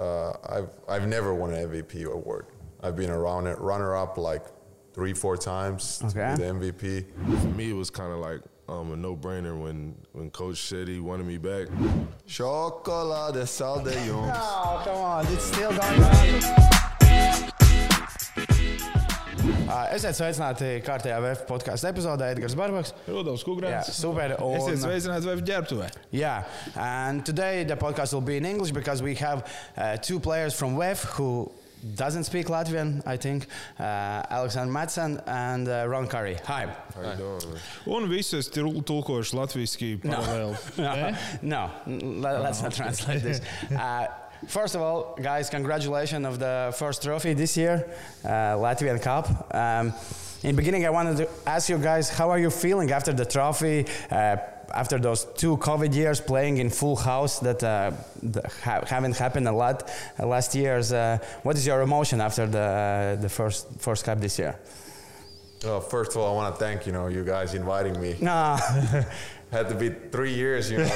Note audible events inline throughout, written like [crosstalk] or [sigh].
uh, I've I've never won an MVP award. I've been a runner runner up like three four times Okay. to the MVP. For me, it was kind of like um, a no-brainer when when Coach said he wanted me back. Chocolade sal de. [laughs] Oh, come on, it's still going on. Esiet sveicināti kārtējā VF podkāstu epizodē, Edgars Barbaks. Rudolfs Jā, Kungrāns. super. Esiet Un, sveicināti vai ģērbtuvē. yeah, and today the podcast will be in English because we have uh, two players from WEF who doesn't speak Latvian, I think, uh, Alexander Madsen and uh, Ron Curry. Hi. How you doing, man? Un visus tulkošu latviešu paralēli. No, [laughs] no, n- let, us not translate this. [laughs] Uh, first of all, guys, congratulations of the first trophy this year, uh, Latvian Cup. Um, in the beginning, I wanted to ask you guys, how are you feeling after the trophy? Uh, after those two COVID years playing in full house that, uh, ha- haven't happened a lot uh, last years, uh, what is your emotion after the, uh, the first, first cup this year? Well, first of all, I want to thank you know you guys inviting me. No, [laughs] Had to be three years, you know. [laughs]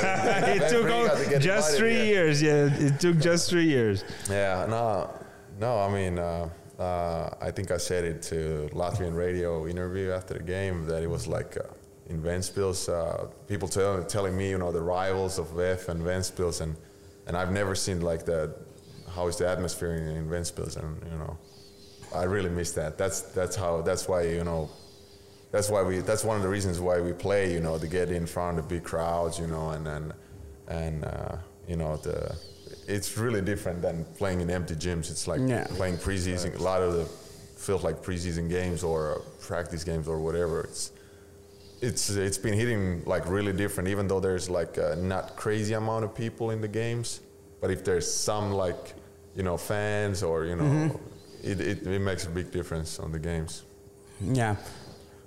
It took to just three yeah. years. Yeah, it took just three years. Yeah, no, no. I mean, uh, uh, I think I said it to Latvian radio interview after the game that it was like uh, in Ventspils, uh, people tell, telling me, you know, the rivals of VEF and Ventspils, and and I've never seen like the how is the atmosphere in, in Ventspils, and you know, I really miss that. That's that's how that's why you know. That's why we. That's one of the reasons why we play. You know, to get in front of big crowds. You know, and and and uh, you know the. It's really different than playing in empty gyms. It's like Yeah. playing preseason. A lot of the feels like preseason games or practice games or whatever. It's it's it's been hitting like really different. Even though there's like a not crazy amount of people in the games, but if there's some like you know fans or you know, it, it it makes a big difference on the games. yeah.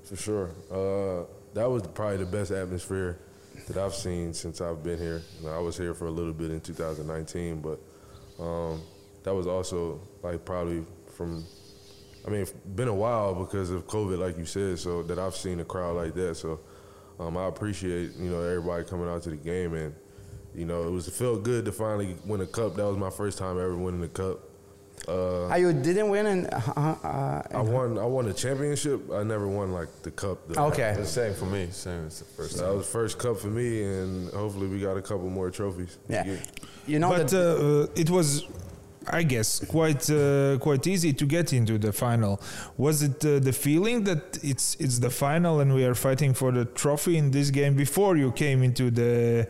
For sure. Uh, that was probably the best atmosphere that I've seen since I've been here. You know, I was here for a little bit in 2019, but um, that was also like probably from. I mean, been a while because of COVID, like you said, so that I've seen a crowd like that. So um, I appreciate you know everybody coming out to the game, and you know it was it felt good to finally win a cup. That was my first time ever winning a cup. Uh, you didn't win in. Uh, uh, I won. I won a championship. I never won like the cup. though. okay. The same for me. Same as the first So that was the first cup for me, and hopefully we got a couple more trophies. Yeah. get. You know But that. uh, it was, I guess, quite uh, quite easy to get into the final. Was it uh, the feeling that it's it's the final and we are fighting for the trophy in this game before you came into the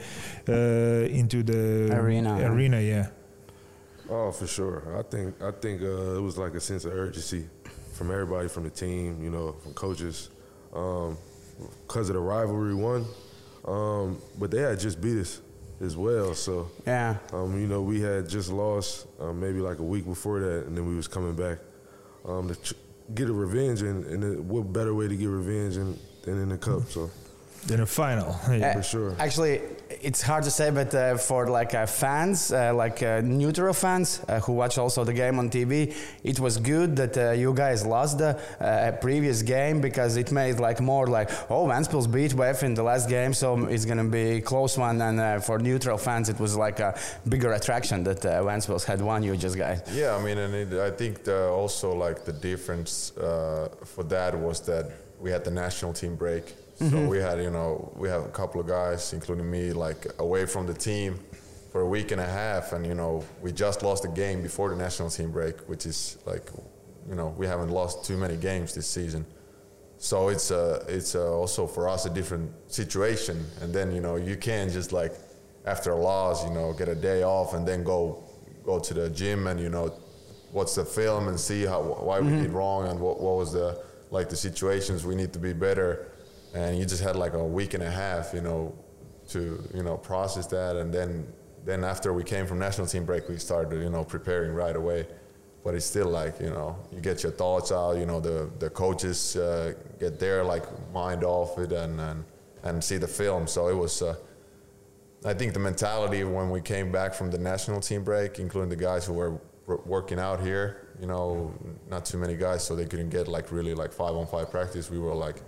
uh, into the Arena. Arena, yeah. Oh, for sure. I think. I think uh, it was like a sense of urgency from everybody from the team. You know, from coaches, because of the rivalry. One, um, but they had just beat us as well. So yeah. Um, you know, we had just lost um, maybe like a week before that, and then we was coming back um, to ch- get a revenge, and, and it- what better way to get revenge than, than in the cup? So Then a final. Yeah. for sure. Actually, it's hard to say, but uh, for like uh, fans, uh, like uh, neutral fans uh, who watch also the game on TV, it was good that uh, you guys lost the previous game because it made like more like oh, Ventspils beat VEF in the last game, so it's gonna be a close one. And for neutral fans, it was like a bigger attraction that uh, had won you just guys. Yeah, I mean, and it, I think the, also like the difference for that was that we had the national team break. So we had, you know, we have a couple of guys, including me, like away from the team for a week and a half, and you know, we just lost a game before the national team break, which is like, you know, we haven't lost too many games this season. So it's uh, it's uh, also for us a different situation, and then you know, you can't just like after a loss, you know, get a day off and then go go to the gym and you know what's the film and see how why we did wrong and what, what was the like the situations. We need to be better and you just had like a week and a half you know to you know process that. And then then after we came from national team break we started you know preparing right away. But it's still like you know you get your thoughts out you know the the coaches uh, get their like mind off it and and, and see the film. So it was uh, I think the mentality when we came back from the national team break, including the guys who were working out here, you know, not too many guys, so they couldn't get like really like five on five practice. We were like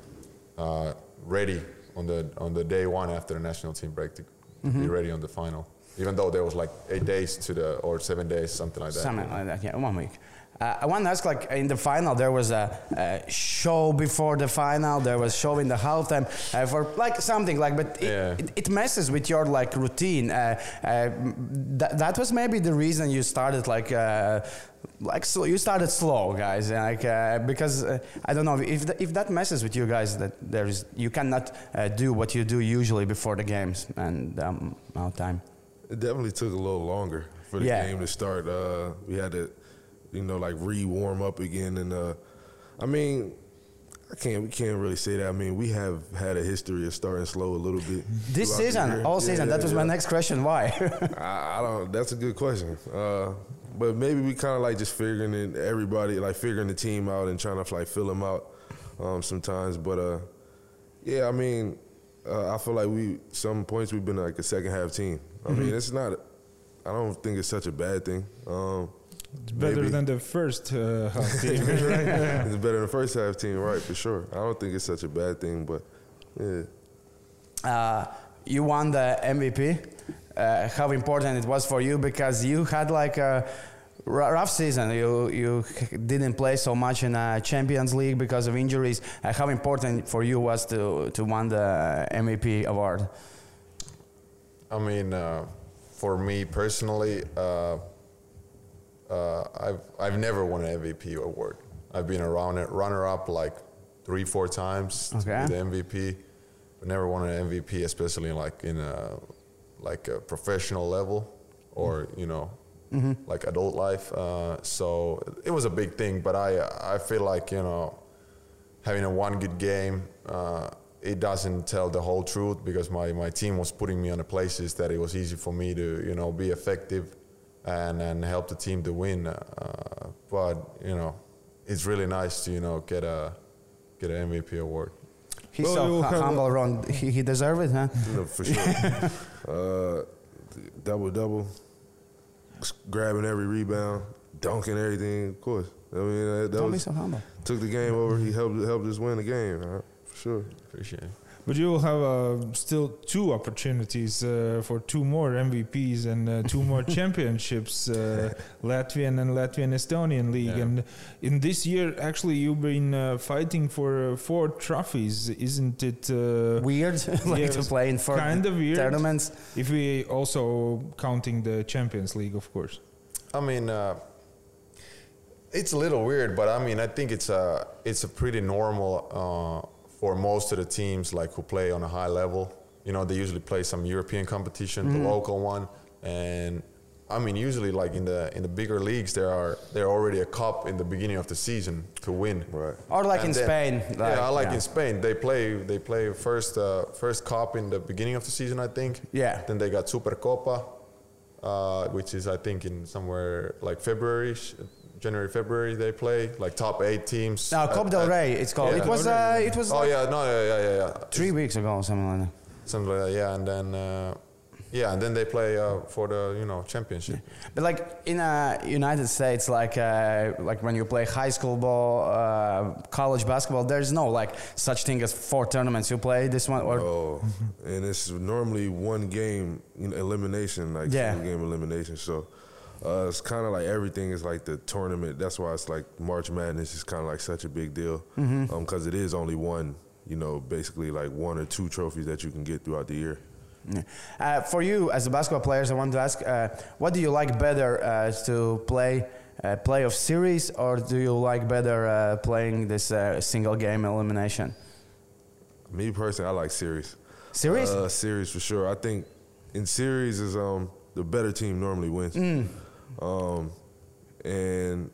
uh, ready on the on the day one after the national team break to be ready on the final. even though there was like eight days to the or seven days, something like that. Something like that, yeah, one week. Uh, I want to ask, like in the final, there was a, a, show before the final. There was show in the halftime uh, for like something like, but it, Yeah. it, it messes with your like routine. Uh, uh, that that was maybe the reason you started like. Uh, like so you started slow guys like uh, because uh, i don't know if, th- if that messes with you guys that there's you cannot uh, do what you do usually before the games and um, amount time It definitely took a little longer for the Yeah. game to start. Uh, we had to, you know, like re warm up again, and uh, I mean, I can't. We can't really say that. I mean, we have had a history of starting slow a little bit. this season all Yeah, season that was my next question why [laughs] I, I don't. That's a good question. Uh, but maybe we kind of like just figuring it, everybody, like figuring the team out and trying to like fill them out um, sometimes. But uh, yeah, I mean, uh, I feel like we some points we've been like a second half team. I Mm-hmm. mean, it's not. I don't think it's such a bad thing. Um, It's better maybe- than the first uh, [laughs] half team, right? it's better than the [laughs] first half team, right? For sure. I don't think it's such a bad thing, but yeah. uh, you won the MVP. Uh, how important it was for you because you had like a r- rough season. You you didn't play so much in a Champions League because of injuries. Uh, how important for you was to to win the MVP award? I mean, uh, for me personally, uh, I've I've never won an MVP award. I've been a runner runner up like three four times Okay. to the MVP, but never won an MVP, especially like in a like a professional level or you know like adult life. Uh, so it was a big thing, but I I feel like you know having a one good game, uh, it doesn't tell the whole truth because my, my team was putting me on the places that it was easy for me to you know be effective and and help the team to win. Uh, but you know, it's really nice to you know get a get an MVP award. He's Well, so you hu- have a- humble, Ron. He, he deserved it, huh? You know, for sure. [laughs] uh, double double, grabbing every rebound, dunking everything. Of course. I mean, that, that Don't be was, so humble. took the game over. He helped helped us win the game. uh, for sure. Appreciate it. But you will have uh, still two opportunities uh, for two more MVPs and uh, two more [laughs] championships, uh, [laughs] Latvian and Latvian Estonian league. Yeah. And in this year, actually, you've been uh, fighting for uh, four trophies, isn't it? Uh, Weird, [laughs] like to Yes, play in four kind of weird. tournaments. if we also counting the Champions League, of course. I mean, uh, it's a little weird, but I mean, I think it's a it's a pretty normal uh, for most of the teams like who play on a high level. You know, they usually play some European competition, the local one, and I mean, usually like in the in the bigger leagues, there are there already a cup in the beginning of the season to win. Right. Or like And in then- Spain. yeah, I like yeah. in Spain. They play they play first uh, first cup in the beginning of the season, I think. Yeah. Then they got Supercopa, uh, which is I think in somewhere like February, sh- January February they play like top eight teams. No, at- Copa del Rey. It's called. Yeah. It was. Uh, it was. Oh like yeah, no, yeah, yeah, yeah, yeah. Three weeks ago, or something like that. Something like that. Yeah, and then uh, yeah, and then they play uh, for the you know championship. But like in uh, United States, like uh, like when you play high school ball, uh, college basketball, there's no like such thing as four tournaments. You play this one or Oh, and it's normally one game you know, elimination, like Yeah. single game elimination. So uh, it's kind of like everything is like the tournament. That's why it's like March Madness is kind of like such a big deal because it is only one. You know, basically like one or two trophies that you can get throughout the year. Uh, for you as a basketball player, I want to ask, uh, what do you like better uh, to play uh, playoff series, or do you like better uh, playing this uh, single game elimination Me personally, I like series. series? Uh, series for sure. I think in series is um the better team normally wins. Um, and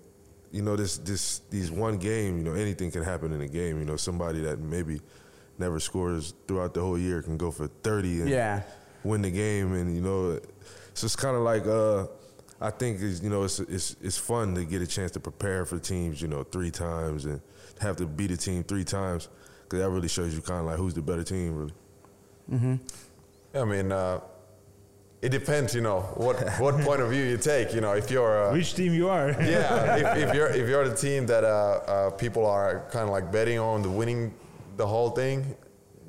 you know this this these one game, you know anything can happen in a game. You know somebody that maybe never scores throughout the whole year can go for thirty and yeah. win the game, and you know so it's kind of like uh. I think is you know it's it's it's fun to get a chance to prepare for teams you know three times and have to beat a team three times because that really shows you kind of like who's the better team really. I mean, uh, it depends. You know what what point of view you take. You know, if you're uh, Which team you are? [laughs] yeah, if, [laughs] if you're if you're the team that uh, uh, people are kind of like betting on the winning the whole thing,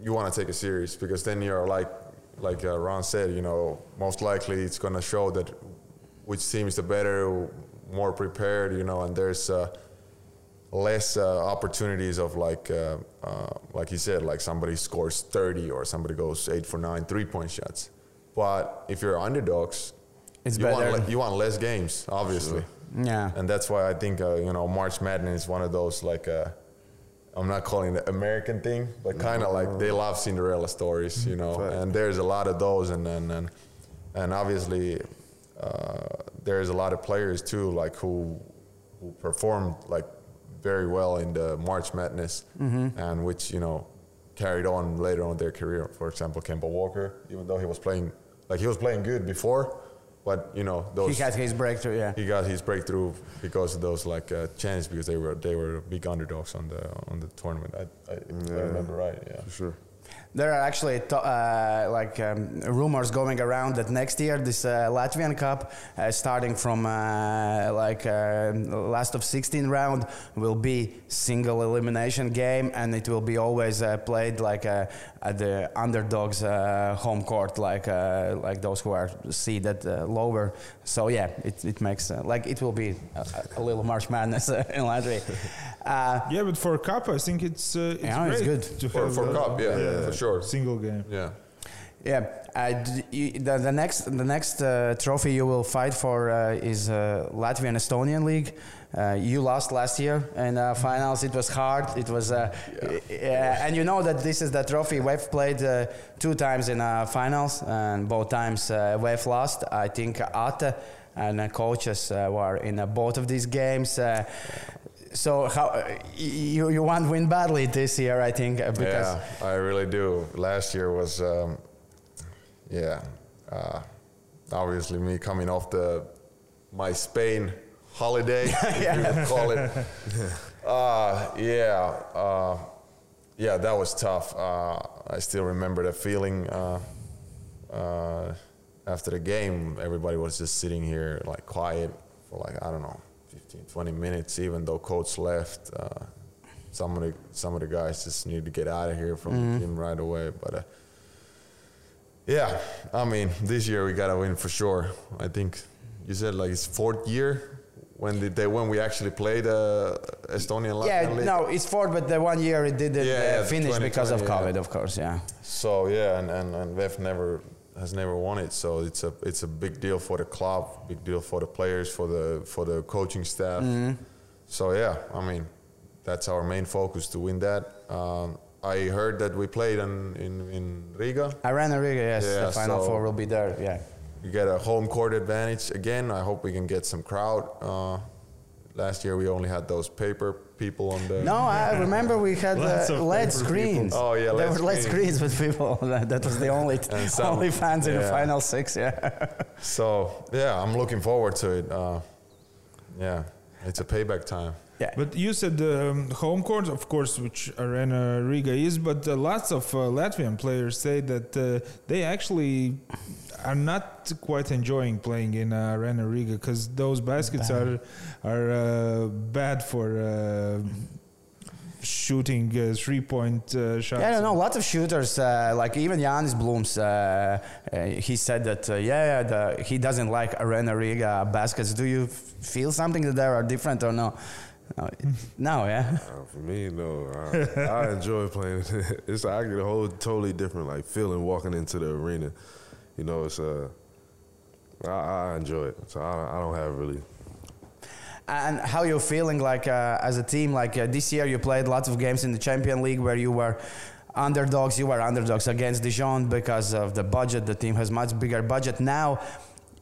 you want to take it serious because then you're like like uh, Ron said, you know, most likely it's going to show that which team is the better, more prepared, you know, and there's uh, less uh, opportunities of like, uh, uh, like you said, like somebody scores 30 or somebody goes eight for nine three point shots. But if you're underdogs, It's you want, better. le- you want less games, obviously. Yeah. And that's why I think, uh, you know, March Madness is one of those like, uh, I'm not calling it American thing, but kind of like they love Cinderella stories, you know. Fact. And there's a lot of those, and and and, and obviously uh, there's a lot of players too, like who who performed like very well in the March Madness, and which you know carried on later on in their career. For example, Kemba Walker, even though he was playing like he was playing good before, but you know those He got his breakthrough, yeah. he got his breakthrough because of those like uh, chances because they were they were big underdogs on the on the tournament. I, I, if I remember right. Yeah. For sure. There are actually uh, like um, rumors going around that next year this uh, Latvian Cup, uh, starting from uh, like uh, last of 16 round, will be single elimination game, and it will be always uh, played like uh, at the underdogs' uh, home court, like uh, like those who are seeded uh, lower. So yeah, it, it makes uh, like it will be a, a little March Madness in Latvia. Uh, [laughs] Yeah, but for cup, I think it's uh, it's Yeah, it's good. to For, have for a cup, yeah, for sure. Single game. Yeah. Yeah, uh, d- you, the, the next the next uh, trophy you will fight for uh, is uh, Latvian Estonian League. Uh, you lost last year in uh, finals. It was hard. It was, uh, yeah, and you know that this is the trophy. We've played uh, two times in uh, finals, and both times uh, we've lost. I think Ate and uh, coaches uh, were in uh, both of these games. So how uh, you you want to win badly this year? I think uh, because yeah, I really do. Last year was, um, yeah, uh, obviously me coming off the my Spain holiday, [laughs] if you would call it. [laughs] uh, yeah, uh, yeah, that was tough. Uh, I still remember the feeling uh, uh, after the game. Everybody was just sitting here like quiet for like I don't know, 15, 20 minutes. Even though coach left, uh, some of the some of the guys just need to get out of here from the team right away. But uh, yeah, I mean, this year we gotta win for sure. I think you said like it's fourth year when did they when we actually played uh, Estonian Latvian Yeah, League. no, it's fourth, but the one year it didn't Yeah, uh, finish because of 2020, yeah. COVID, of course. Yeah. So yeah, and and, and Vef never has never won it. So it's a it's a big deal for the club, big deal for the players, for the for the coaching staff. So yeah, I mean, that's our main focus to win that. Um, I heard that we played in in, in Riga. Arena Riga, yes, Yeah, the final so- four will be there. Yeah. you get a home court advantage again. I hope we can get some crowd. Uh, last year we only had those paper people on the. No, I remember we had Lots uh, LED screens. people. Oh, yeah, there were LED screens. screens with people. [laughs] that that was the only [laughs] And some- only fans in the final six. Yeah. [laughs] So yeah, I'm looking forward to it. Uh, yeah, it's a payback time. Yeah. But you said the um, home court, of course, which Arena Riga is, but uh, lots of uh, Latvian players say that uh, they actually are not quite enjoying playing in uh, Arena Riga because those baskets are are uh, bad for uh, shooting uh, three point uh, shots. Yeah, I don't know. Lots of shooters, uh, like even Janis Blums, uh, uh, he said that, uh, yeah, the, he doesn't like Arena Riga baskets. Do you f- feel something that they are different or no? No, no yeah. [laughs] Uh, for me, no. I, I enjoy playing. [laughs] it's I get a whole totally different like feeling walking into the arena. You know, it's uh, I, I enjoy it. So I, I don't have really. And how you're feeling like uh, as a team? Like uh, this year, you played lots of games in the Champion League where you were underdogs. You were underdogs against Dijon because of the budget. The team has much bigger budget now.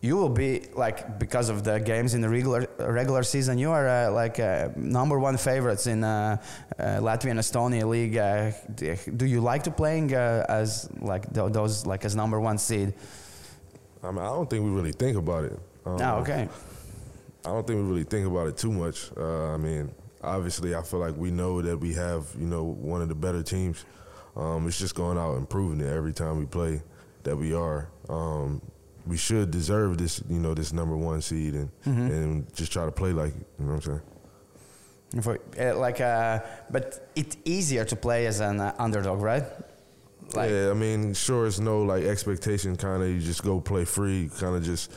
You will be like because of the games in the regular regular season. You are uh, like uh, number one favorites in uh, uh, Latvian Estonia league. Uh, do you like to playing uh, as like th- those like as number one seed? I mean, I don't think we really think about it. Um, Oh, okay. I don't think we really think about it too much. Uh, I mean, obviously, I feel like we know that we have, you know, one of the better teams. Um, it's just going out and proving it every time we play that we are. Um, we should deserve this, you know, this number one seed and and just try to play like it. You know what I'm saying? For, uh, like, uh, but it's easier to play as an uh, underdog, right? Like, yeah, I mean, sure, it's no like expectation. Kind of, you just go play free. Kind of just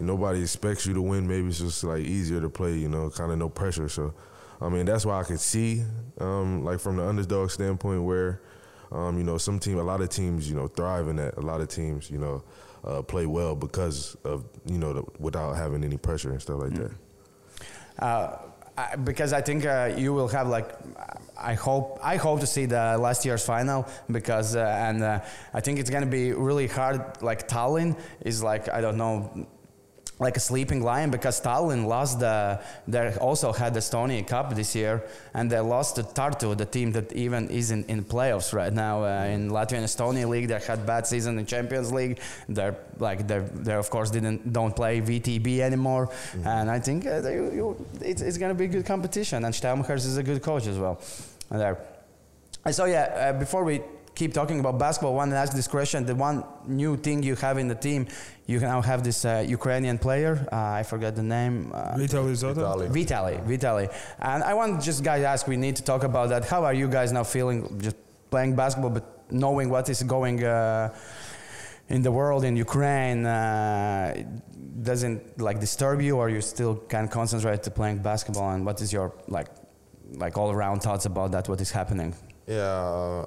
nobody expects you to win. Maybe it's just like easier to play. You know, kind of no pressure. So, I mean, that's why I could see, um, like from the underdog standpoint, where, um, you know, some team, a lot of teams, you know, thrive in that. A lot of teams, you know, uh, play well because of you know the, without having any pressure and stuff like that. uh, I, because I think uh, you will have like I hope I hope to see the last year's final because uh, and uh, I think it's gonna be really hard. Like Tallinn is like I don't know like a sleeping lion because Tallinn lost the they also had the Estonia Cup this year and they lost to Tartu, the team that even is in, playoffs right now uh, in Latvian Estonia League. They had bad season in Champions League. They're like they they of course didn't don't play VTB anymore, mm-hmm. and I think uh, they, you, it's, it's going to be a good competition. And Štelmahers is a good coach as well. And there. So yeah, uh, before we keep talking about basketball, I want to ask this question. The one new thing you have in the team, you now have this uh, Ukrainian player. Uh, I forgot the name. Uh, Vitaly Zotov. Vitaly. Vitaly. And I want just guys ask. We need to talk about that. How are you guys now feeling? Just playing basketball, but knowing what is going uh, in the world in Ukraine uh, doesn't like disturb you, or you still can concentrate to playing basketball? And what is your like, like all around thoughts about that? What is happening? Yeah.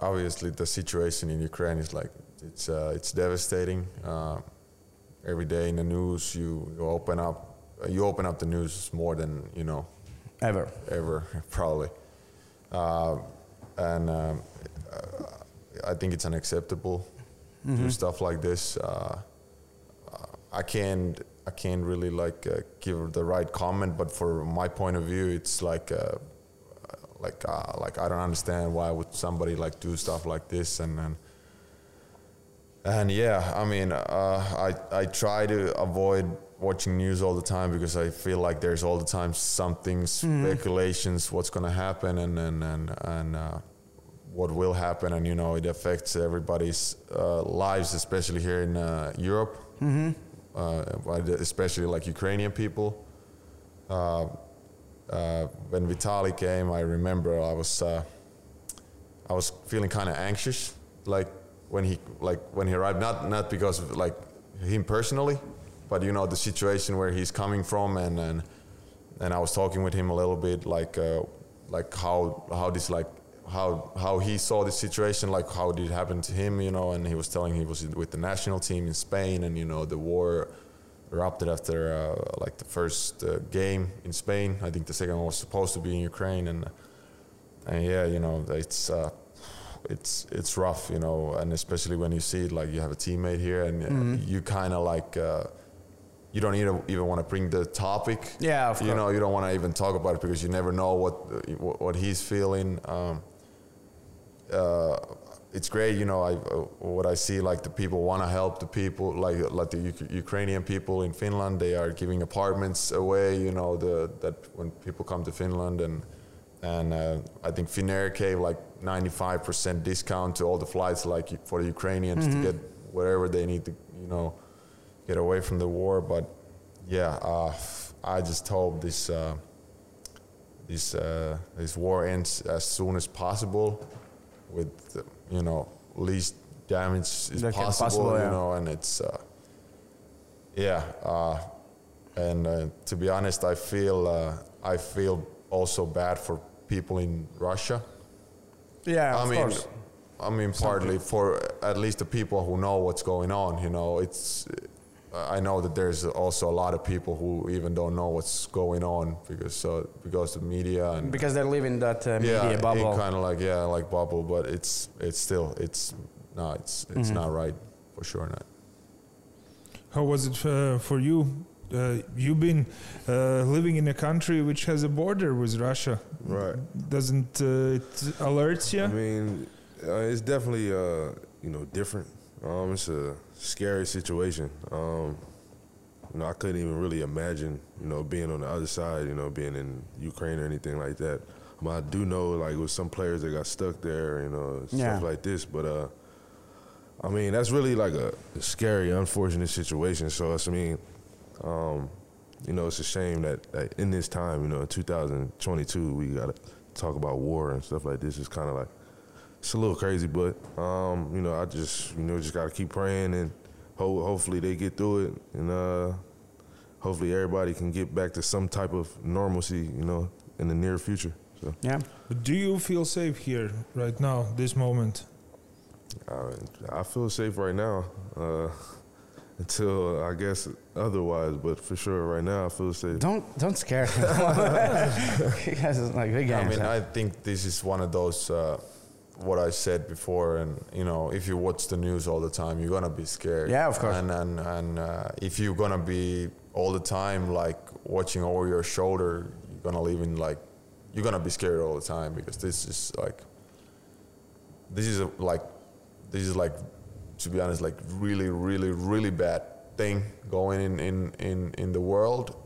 Uh, obviously the situation in Ukraine is like it's uh, it's devastating. Uh, every day in the news, you, you open up you open up the news more than you know ever ever [laughs] probably, uh, and um, I think it's unacceptable mm-hmm. to do stuff like this. Uh, I can't I can't really like uh, give the right comment, but for my point of view, it's like uh, like uh, like I don't understand why would somebody like do stuff like this and and and yeah I mean uh, I I try to avoid watching news all the time because I feel like there's all the time something mm-hmm. speculations what's gonna happen and and and and uh, what will happen and you know it affects everybody's uh, lives especially here in uh, Europe mm-hmm. Uh, especially like Ukrainian people uh, when Vitali came, I remember I was uh, I was feeling kind of anxious, like when he like when he arrived. Not not because of like him personally, but you know the situation where he's coming from, and and, and I was talking with him a little bit, like uh, like how how this like how how he saw the situation, like how did it happen to him, you know, and he was telling he was with the national team in Spain, and you know the war erupted after uh, like the first uh, game in Spain. I think the second one was supposed to be in Ukraine, and and yeah, you know, it's uh, it's it's rough, you know, and especially when you see it, like you have a teammate here, and mm-hmm. you kind of like. Uh, you don't even, even want to bring the topic. Yeah, You know, you don't want to even talk about it because you never know what what he's feeling. Um, uh, it's great, you know. I uh, what I see like the people want to help the people, like like the U- Ukrainian people in Finland. They are giving apartments away, you know. The that when people come to Finland and and uh, I think Finnair gave like 95% discount to all the flights, like for the Ukrainians mm-hmm. to get whatever they need to, you know, get away from the war. But yeah, uh, I just hope this uh, this uh, this war ends as soon as possible with you know least damage is possible, possible, you yeah. know, and it's uh, yeah. Uh, and uh, to be honest, I feel uh, I feel also bad for people in Russia. Yeah, I mean, course. I mean, partly for at least the people who know what's going on. You know, it's I know that there's also a lot of people who even don't know what's going on because uh, because the media and because they live in that uh, media yeah, bubble. kind of like yeah, like bubble. But it's it's still it's no, it's it's mm-hmm. not right for sure not. How was it uh, for you? Uh, you've been uh, living in a country which has a border with Russia. Right. Doesn't uh, it alert you? I mean, it's definitely you know different. Um, it's a scary situation. Um, you know, I couldn't even really imagine, you know, being on the other side, you know, being in Ukraine or anything like that. I, mean, I do know, like, with some players that got stuck there, you know, yeah. stuff like this. But, uh, I mean, that's really like a, a scary, unfortunate situation. So, I mean, um, you know, it's a shame that, that, in this time, you know, in 2022, we got to talk about war and stuff like this. It's kind of like it's a little crazy, but um, you know, I just you know just gotta keep praying and ho- hopefully they get through it, and uh, hopefully everybody can get back to some type of normalcy, you know, in the near future. So Yeah. But do you feel safe here right now, this moment? I, I feel safe right now. Uh, until I guess otherwise, but for sure, right now I feel safe. Don't don't scare him. [laughs] [laughs] you guys are like big I mean. I think this is one of those. Uh, what I said before, and you know, if you watch the news all the time, you're gonna be scared. Yeah, of course. And and and uh, if you're gonna be all the time like watching over your shoulder, you're gonna live in like you're gonna be scared all the time because this is like this is a, like this is like to be honest like really really really bad thing going in in in, in the world,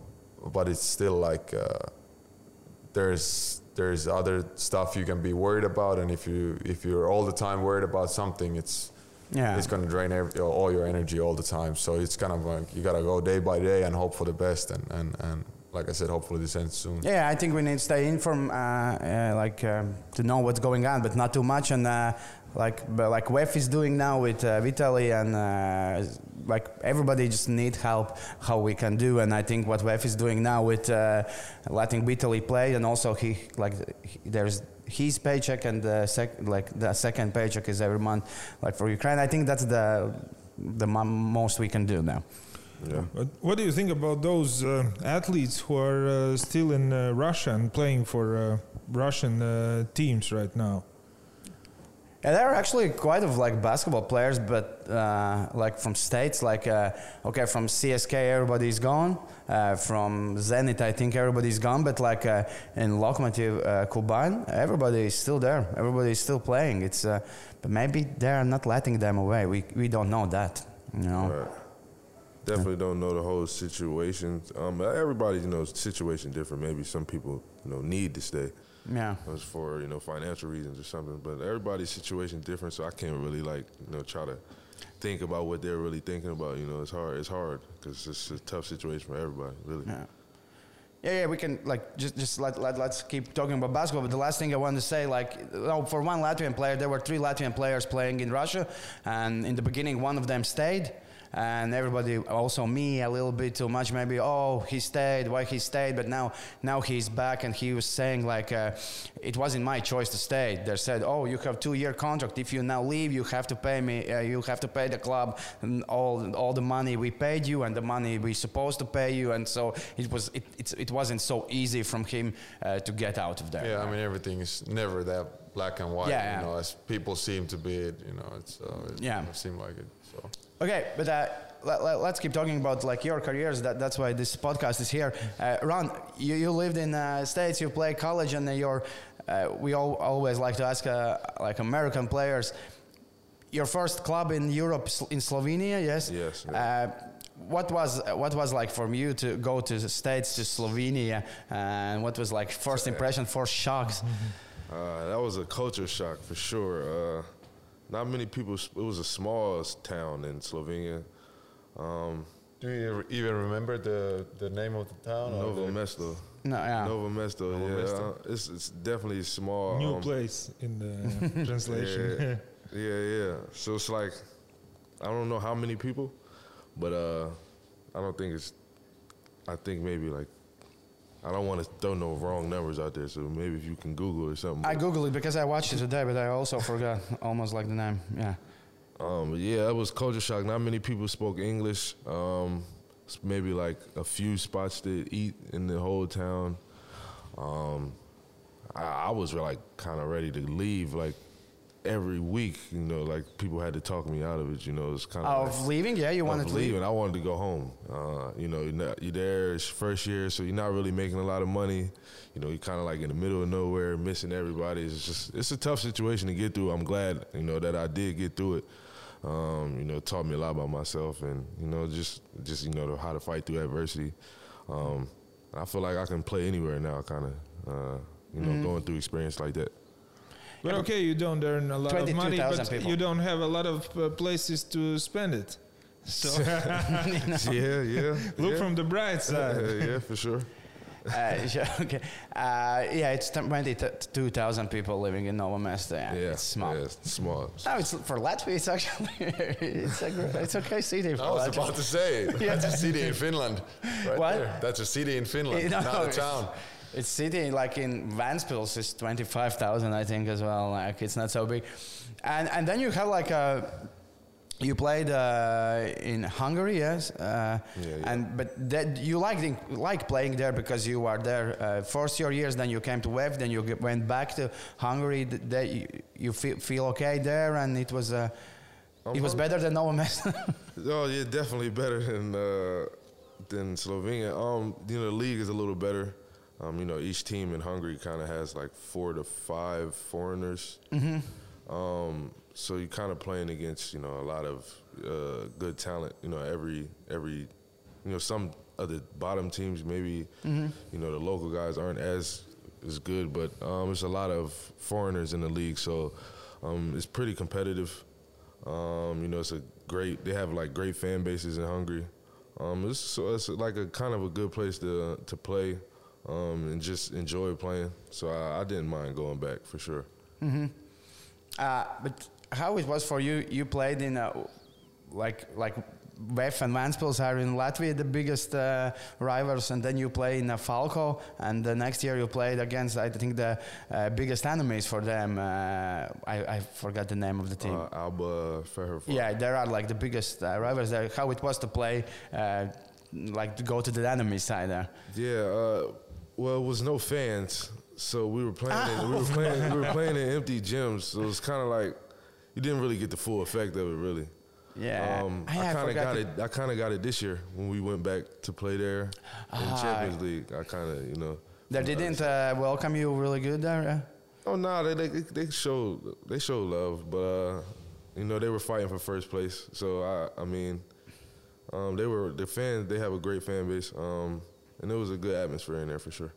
but it's still like. Uh, there's there's other stuff you can be worried about, and if you if you're all the time worried about something, it's yeah. it's gonna drain every, all your energy all the time. So it's kind of like you gotta go day by day and hope for the best, and and, and like I said, hopefully this ends soon. Yeah, I think we need to stay informed, uh, uh, like um, to know what's going on, but not too much. And uh, like, but like VEF is doing now with uh, Vitaly, and uh, like everybody just need help how we can do. And I think what VEF is doing now with uh, letting Vitaly play, and also he like he, there's his paycheck and the sec- like the second paycheck is every month, like for Ukraine. I think that's the the mo- most we can do now. Yeah. But what do you think about those uh, athletes who are uh, still in uh, Russia and playing for uh, Russian uh, teams right now? Yeah, there are actually quite of like basketball players, but uh, like from states, like uh, okay, from CSK everybody's gone. Uh, from Zenit, I think everybody's gone. But like uh, in Lokomotiv uh, Kuban, everybody is still there. Everybody is still playing. It's uh, but maybe they are not letting them away. We we don't know that. You know. Right. Definitely don't know the whole situation. Um, everybody, you know situation different. Maybe some people you know need to stay Yeah. as for you know financial reasons or something. But everybody's situation different, so I can't really like you know try to think about what they're really thinking about. You know, it's hard. It's hard because it's a tough situation for everybody. Really. Yeah. Yeah, yeah, we can like just just let, let let's keep talking about basketball. But the last thing I wanted to say, like, oh, for one Latvian player, there were three Latvian players playing in Russia, and in the beginning, one of them stayed, and everybody, also me, a little bit too much, maybe. Oh, he stayed. Why he stayed? But now, now he's back, and he was saying like, uh, it wasn't my choice to stay. They said, oh, you have two-year contract. If you now leave, you have to pay me. Uh, you have to pay the club and all all the money we paid you and the money we supposed to pay you. And so it was it it's, it wasn't so easy from him uh, to get out of there. Yeah, I mean everything is never that black and white. Yeah, yeah. You know, as people seem to be it. You know, it's uh, it Yeah. seem like it. So. Okay, but uh, let, let, us keep talking about like your careers. That, that's why this podcast is here. Uh, Ron, you, you lived in uh, states. You play college, and you're. Uh, we all, always like to ask uh, like American players. Your first club in Europe, in Slovenia, yes. Yes, Uh, what was what was like for you to go to the states to Slovenia, and what was like first impression, first shocks? [laughs] Uh, that was a culture shock for sure. Not many people. It was a small town in Slovenia. Um, Do you even remember the, the name of the town? or Novo the- Mesto. No, yeah. Novo Mesto. Novo yeah, Mesto. uh, it's it's definitely small. New um, place in the [laughs] translation. Yeah, yeah. So it's like I don't know how many people, but uh, I don't think it's. I think maybe like I don't want to throw no wrong numbers out there. So maybe if you can Google or something. I googled it because I watched it today, but I also forgot almost like the name. Yeah. um, yeah, it was culture shock. Not many people spoke English. Um, maybe like a few spots to eat in the whole town. Um, I, I was like kind of ready to leave like every week. You know, like people had to talk me out of it. You know, it's kind of Of leaving, yeah, you wanted to leave. leaving. I wanted to go home. Uh, you know, you're, not, you're there it's first year, so you're not really making a lot of money. You know, you're kind of like in the middle of nowhere, missing everybody. It's just it's a tough situation to get through. I'm glad you know that I did get through it. Um, you know, it taught me a lot about myself, and you know, just just you know how to fight through adversity. Um, I feel like I can play anywhere now, kind of. Uh, you know, going through experience like that. But okay, you don't earn a lot of money, but people. you don't have a lot of uh, places to spend it. So [laughs] yeah, yeah. [laughs] look yeah. from the bright side. yeah, yeah, for sure. [laughs] Uh, sure, okay. Uh, yeah, it's 22,000 people living in Novo Mesto. Yeah, Yeah, it's small. Yeah, it's small. No, it's for Latvia. It's actually it's a gr- it's okay city. For I was Latvia. about to say that's a city in Finland. Right What? there. That's a city in Finland, No, not a it's- town. It's city like in Ventspils is twenty five thousand I think as well. Like it's not so big, and and then you have like a. You played uh, in Hungary, yes, uh, yeah. and but that you liked like playing there because you were there uh, first your years. Then you came to VEF, then you went back to Hungary. That you, you feel, feel okay there, and it was uh, it was better than Mesto. [laughs] Oh yeah, definitely better than uh, than Slovenia. Um, you know, the league is a little better. Um, you know, each team in Hungary kind of has like four to five foreigners. Um, so you're kind of playing against you know a lot of uh, good talent. You know, every every you know some of the bottom teams maybe you know the local guys aren't as as good, but um, there's a lot of foreigners in the league, so um, it's pretty competitive. Um, you know, it's a great. They have like great fan bases in Hungary. Um, it's, so it's like a kind of a good place to to play um, and just enjoy playing. So I, I didn't mind going back for sure. Uh, but how it was for you? You played in a, like like VEF and Ventspils are in Latvia the biggest uh, rivals, and then you play in a Falco, and the next year you played against I think the uh, biggest enemies for them. Uh, I, I forgot the name of the team. Uh, Alba Fehérvár. yeah, there are like the biggest uh, rivals there. How it was to play, uh, like to go to the enemy side there. Yeah, uh, well, it was no fans, so we were playing. In, we were [laughs] playing. we were playing in empty gyms, so it was kind of like you didn't really get the full effect of it, really. Yeah, Um, I- I, kind of got it. I kind of got it this year when we went back to play there in Ah. Champions League. I kind of, you know. They didn't uh, welcome you really good there. Uh? Oh no, they they they showed they showed love, but uh, you know they were fighting for first place. So I I mean, um, they were the fans. They have a great fan base, um, and it was a good atmosphere in there for sure.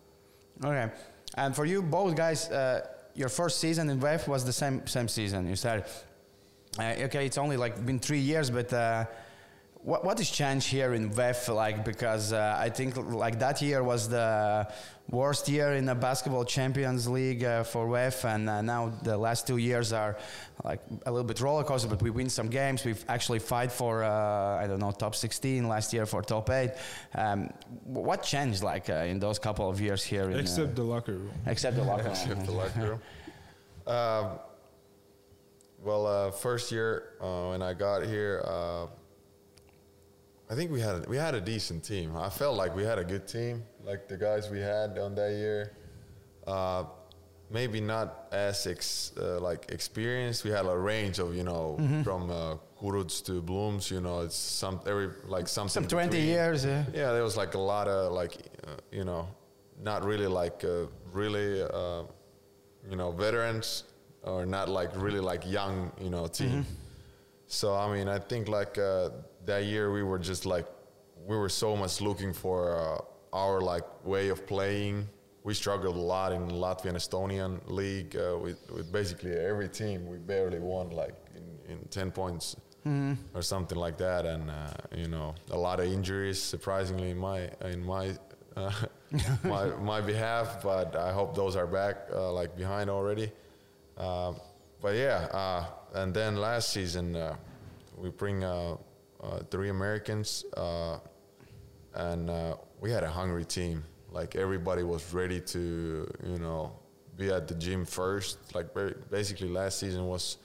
Okay. And for you both guys, uh, your first season in VEF was the same same season you started. Uh, okay, it's only like been three years, but uh, what what has changed here in VEF? Like because uh, I think like that year was the worst year in the basketball Champions League uh, for VEF, and uh, now the last two years are like a little bit roller coaster. But we win some games. We've actually fight for uh, I don't know top 16 last year for top eight. Um, what changed like uh, in those couple of years here? In, uh, Except the locker room. Except the locker [laughs] Except room. the locker room. [laughs] Well, uh, first year uh, when I got here, uh, I think we had we had a decent team. I felt like we had a good team, like the guys we had on that year. Uh, maybe not as ex, uh, like experienced. We had a range of you know from uh, Kuruts to Blums. You know, it's some every like something. Some 20 between. years. Yeah. Yeah, there was like a lot of like, uh, you know, not really like uh, really, uh, you know, veterans or not like really like young, you know, team. So I mean, I think like uh, that year we were just like we were so much looking for uh, our like way of playing. We struggled a lot in Latvian Estonian league uh, with with basically every team. We barely won like in, in ten points or something like that, and uh, you know a lot of injuries. Surprisingly, in my in my uh, [laughs] my [laughs] my behalf, but I hope those are back uh, like behind already. Um, but yeah, uh, and then last season uh, we bring uh, uh, three Americans, uh, and uh, we had a hungry team. Like everybody was ready to, you know, be at the gym first. Like basically, last season was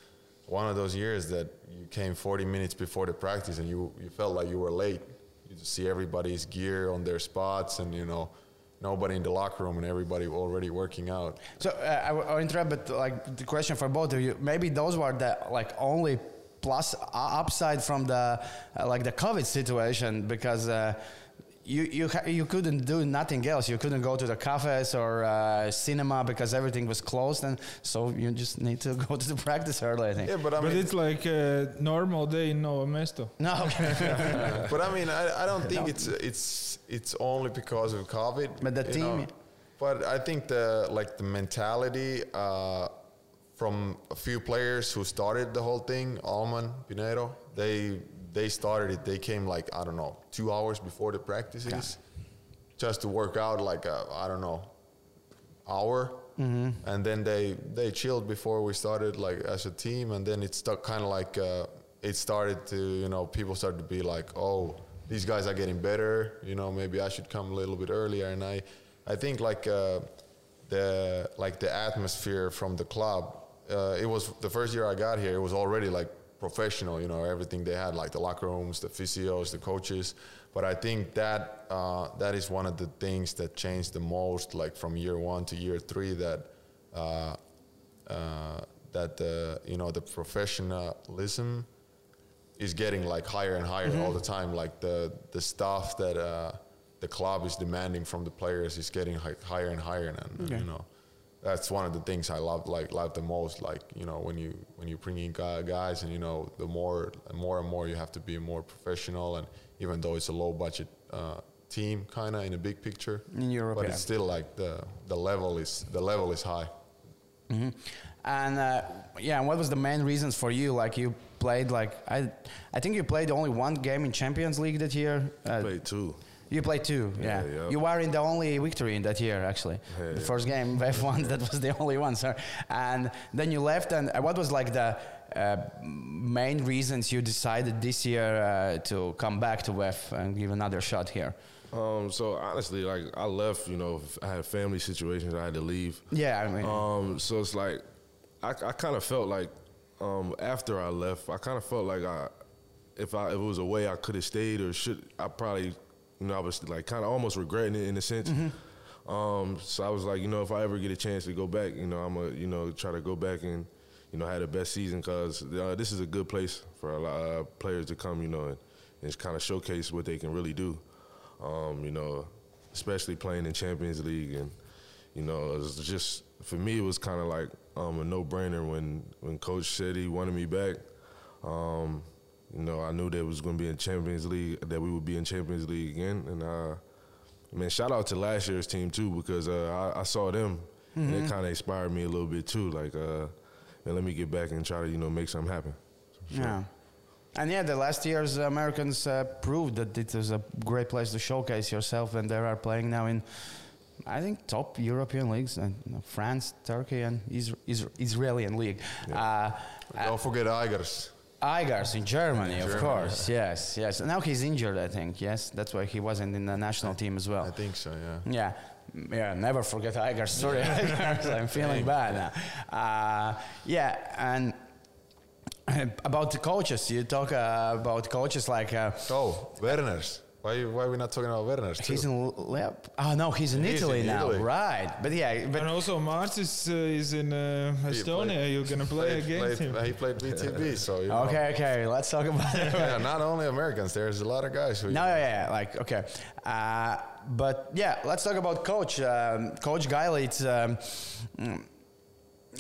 one of those years that you came 40 minutes before the practice and you you felt like you were late. You just see everybody's gear on their spots, and you know, nobody in the locker room, and everybody already working out. So uh, I will I'll interrupt, but like the question for both of you, maybe those were the like only plus uh, upside from the uh, like the COVID situation because. Uh, you you ha- you couldn't do nothing else. You couldn't go to the cafes or uh, cinema because everything was closed, and so you just need to [laughs] go to the practice early. I think. Yeah, but I But mean, it's like a normal day in Novo Mesto. No. [laughs] But I mean, I, I don't think it's it's it's only because of COVID. But the team- know. But I think the like the mentality uh, from a few players who started the whole thing, Alman, Pinedo, they they started it. They came like I don't know two hours before the practices, just to work out like I don't know hour, mm-hmm. and then they they chilled before we started like as a team, and then it stuck kind of like uh, it started to you know people started to be like oh these guys are getting better you know maybe I should come a little bit earlier, and I I think like uh, the like the atmosphere from the club. Uh, it was the first year I got here. It was already like professional, you know, everything they had, like the locker rooms, the physios, the coaches. But I think that uh, that is one of the things that changed the most, like from year one to year three, that uh, uh, that the you know the professionalism is getting like higher and higher mm-hmm. all the time. Like the the stuff that uh, the club is demanding from the players is getting hi- higher and higher, and, okay. you know that's one of the things I love like love the most. Like you know when you when you bring in guys and you know the more and more and more you have to be more professional and even though it's a low budget uh, team kind of in a big picture in Europe, but yeah. it's still like the the level is the level is high. Mm-hmm. And uh, yeah, what was the main reasons for you? Like you played like I I think you played only one game in Champions League that year. Uh, played two. You played two, yeah. yeah, yeah. You were in the only victory in that year, actually. Yeah, the first game, [laughs] F1, that was the only one, sir. And then you left, and what was like the uh, main reasons you decided this year uh, to come back to VEF and give another shot here? Um, so honestly, like I left, you know, I had family situations, I had to leave. Yeah, I mean. Um, so it's like, I, I kind of felt like um, after I left, I kind of felt like I, if I if it was a way I could have stayed or should I probably you know, I was like kind of almost regretting it in a sense. Mm-hmm. Um, so I was like, you know, if I ever get a chance to go back, you know, I'm gonna, you know, try to go back and, you know, have the best season because uh, this is a good place for a lot of players to come, you know, and, and kind of showcase what they can really do. Um, you know, especially playing in Champions League and, you know, it was just for me it was kind of like um, a no-brainer when when coach said he wanted me back. Um, you know, I knew that was going to be in Champions League, that we would be in Champions League again. And uh, man, shout out to last year's team too because uh, I, I, saw them mm-hmm. and it mm-hmm. kind of inspired me a little bit too. Like, uh, man, let me get back and try to you know make something happen. So, yeah. And yeah, the last year's Americans uh, proved that it was a great place to showcase yourself, and they are playing now in, I think, top European leagues, and you know, France, Turkey, and Isra- Isra- Israeli league. Yeah. Uh, Don't forget Aigars. Aigars in Germany, in of Germany, course. Yeah. Yes, yes. Now he's injured, I think. Yes, that's why he wasn't in the national team as well. I think so. Yeah. Yeah. Yeah, never forget. Sorry, Aigars. [laughs] I'm feeling bad now. Uh, yeah, and [laughs] about the coaches, you talk uh, about coaches like. Uh, oh, Werners. Why, why are we not talking about Werner? He's in Lep. Oh no, he's in he's Italy in now, right? But yeah, but and also Martis uh, is in uh, Estonia. You're gonna play played, against played, him. He played VTB, so you know. okay, okay. Let's talk about it. [laughs] yeah, not only Americans. There's a lot of guys who. No, yeah, yeah, like okay, uh, but yeah, let's talk about coach. Um, coach Gaila, it's um,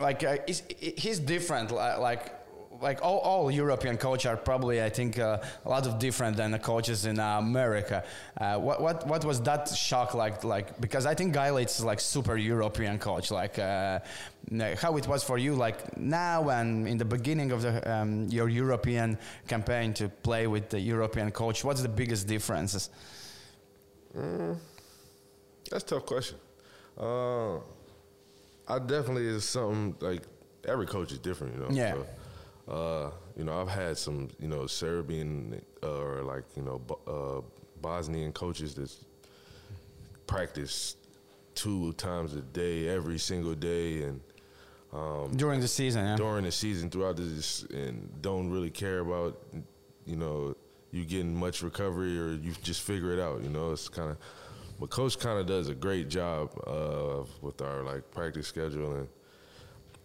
like uh, he's, he's different. Like like all, all European coaches are probably, I think, uh, a lot of different than the coaches in uh, America. Uh, what, what, what was that shock like? Like because I think Gaila is like super European coach. Like uh, how it was for you, like now and in the beginning of the, um, your European campaign to play with the European coach. What's the biggest differences? Mm, that's a tough question. Uh, I definitely is something like every coach is different, you know. Yeah. So, uh, you know, I've had some, you know, Serbian uh, or like, you know, uh, Bosnian coaches that practice two times a day, every single day, and um, during the season, yeah. during the season, throughout this, and don't really care about, you know, you getting much recovery or you just figure it out. You know, it's kind of, but coach kind of does a great job uh, with our like practice schedule, and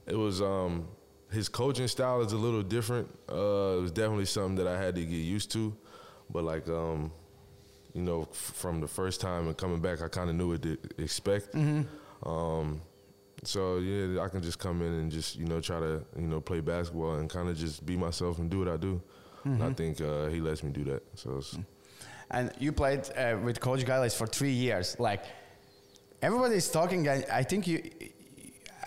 it was. um his coaching style is a little different. Uh, it was definitely something that I had to get used to, but like um, you know, f- from the first time and coming back, I kind of knew what to expect. Mm-hmm. Um, so yeah, I can just come in and just you know try to you know play basketball and kind of just be myself and do what I do. Mm-hmm. And I mm-hmm. think uh, he lets me do that. So. and you played uh, with Coach Gailis for three years. Like everybody's talking. I, I think you.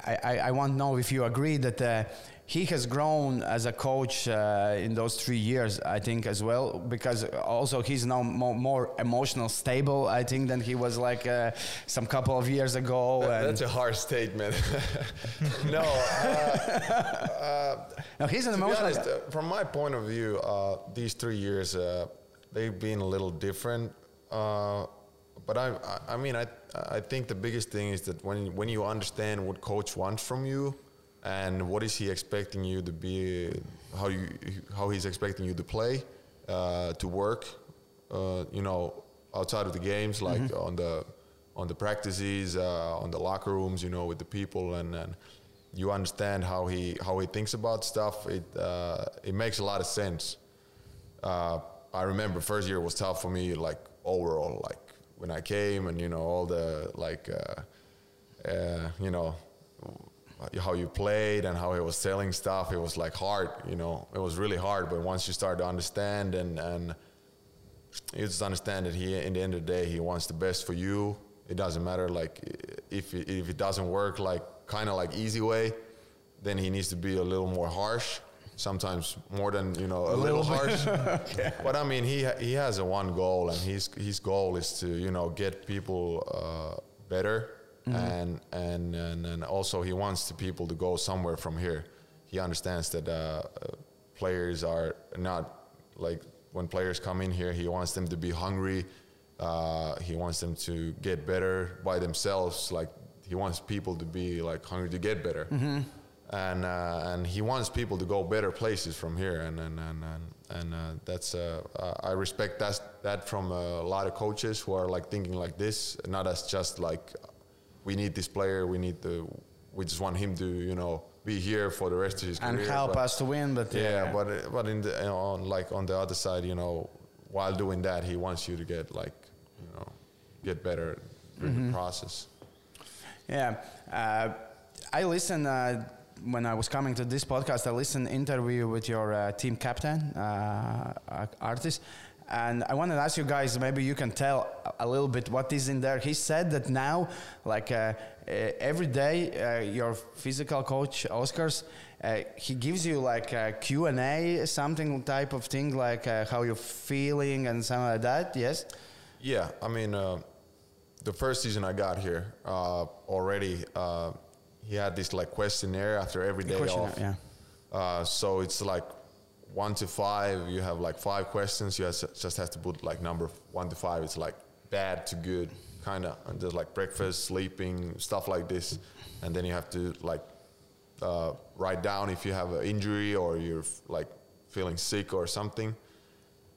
I, I, I want to know if you agree that uh, he has grown as a coach uh, in those three years, I think, as well, because also he's now more, more emotional stable, I think, than he was like uh, some couple of years ago. That, that's a harsh statement. [laughs] no, uh, uh, no, he's an emotional. Honest, uh, from my point of view, uh, these three years they've been a little different. but I, I mean, I, I think the biggest thing is that when when you understand what coach wants from you and what is he expecting you to be how you how he's expecting you to play uh, to work uh, you know outside of the games like mm-hmm. on the on the practices uh, on the locker rooms you know with the people and, and you understand how he how he thinks about stuff it uh, it makes a lot of sense uh, I remember first year was tough for me like overall like when I came and you know all the like uh, you know how you played and how he was selling stuff. It was like hard, you know. It was really hard. But once you start to understand and and you just understand that he, in the end of the day, he wants the best for you. It doesn't matter like if it, if it doesn't work like kind of like easy way, then he needs to be a little more harsh. Sometimes more than you know a, a little, little harsh. [laughs] But I mean, he he has a one goal, and his his goal is to you know get people uh, better Mm-hmm. And, and, and and also he wants the people to go somewhere from here. He understands that uh, players are not like when players come in here. He wants them to be hungry. Uh, he wants them to get better by themselves. Like he wants people to be like hungry to get better. Mm-hmm. And uh, and he wants people to go better places from here. And and and and, and uh, that's uh, I respect that that from a lot of coaches who are like thinking like this, not as just like we need this player. We need the. We just want him to, you know, be here for the rest of his and career. And help but, us to win, but yeah, yeah, but but in the you know, on like on the other side, you know, while doing that, he wants you to get like, you know, get better through mm-hmm. the process. Yeah, uh, I listen. Uh, when I was coming to this podcast, I listened interview with your uh, team captain, uh, Artis, and I wanted to ask you guys, maybe you can tell a little bit what is in there. He said that now, like uh, uh, every day, uh, your physical coach, Oscars, uh, he gives you like a Q&A, something type of thing, like uh, how you're feeling and something like that, yes? Yeah, I mean, uh, the first season I got here, already, he had this like questionnaire after every day off. Yeah. so it's like one to five, you have like five questions. You just have to put like number one to five. It's like bad to good, kind of. And there's like breakfast, sleeping, stuff like this. And then you have to like uh, write down if you have an injury or you're like feeling sick or something.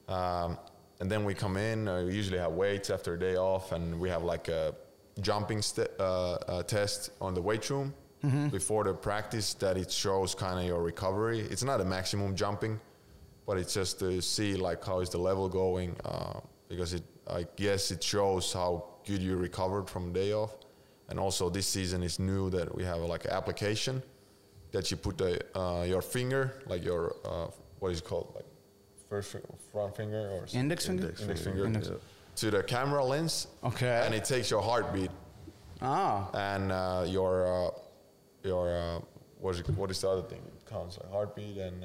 Um, and then we come in. Uh, we usually have weights after a day off, and we have like a jumping uh, uh test on the weight room. Mm-hmm. Before the practice, that it shows kind of your recovery. It's not a maximum jumping, but it's just to see like how is the level going uh, because it I guess it shows how good you recovered from day off, and also this season is new that we have like an application that you put the, uh, your finger like your uh, what is it called? Like first front finger or index finger? Index, index finger index. Yeah. to the camera lens. Okay. And it takes your heartbeat. Ah. And uh, your uh, your uh, what is it, what is the other thing it counts like heartbeat and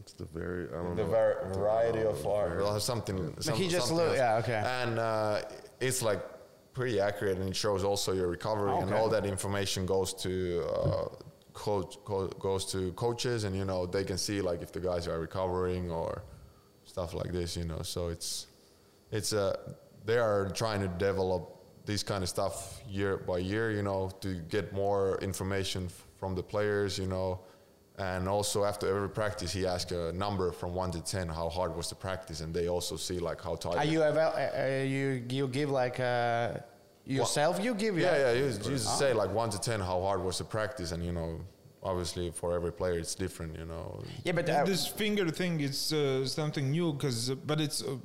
it's the very I don't the know. var- variety of art or something. Some, he just look, yeah, okay. And uh, it's like pretty accurate, and it shows also your recovery, okay. and all that information goes to. Uh, coach co- goes to coaches and you know they can see like if the guys are recovering or stuff like this you know so it's it's uh they are trying to develop this kind of stuff year by year you know to get more information from the players you know and also after every practice, he asks a number from one to ten, how hard was the practice, and they also see like how tired. Are you ever, uh, uh, you you give like uh, yourself? Well, you give yeah yeah. You, you just say like one to ten, how hard was the practice, and you know obviously for every player it's different you know yeah but uh, this finger thing is uh, something new because but it's uh,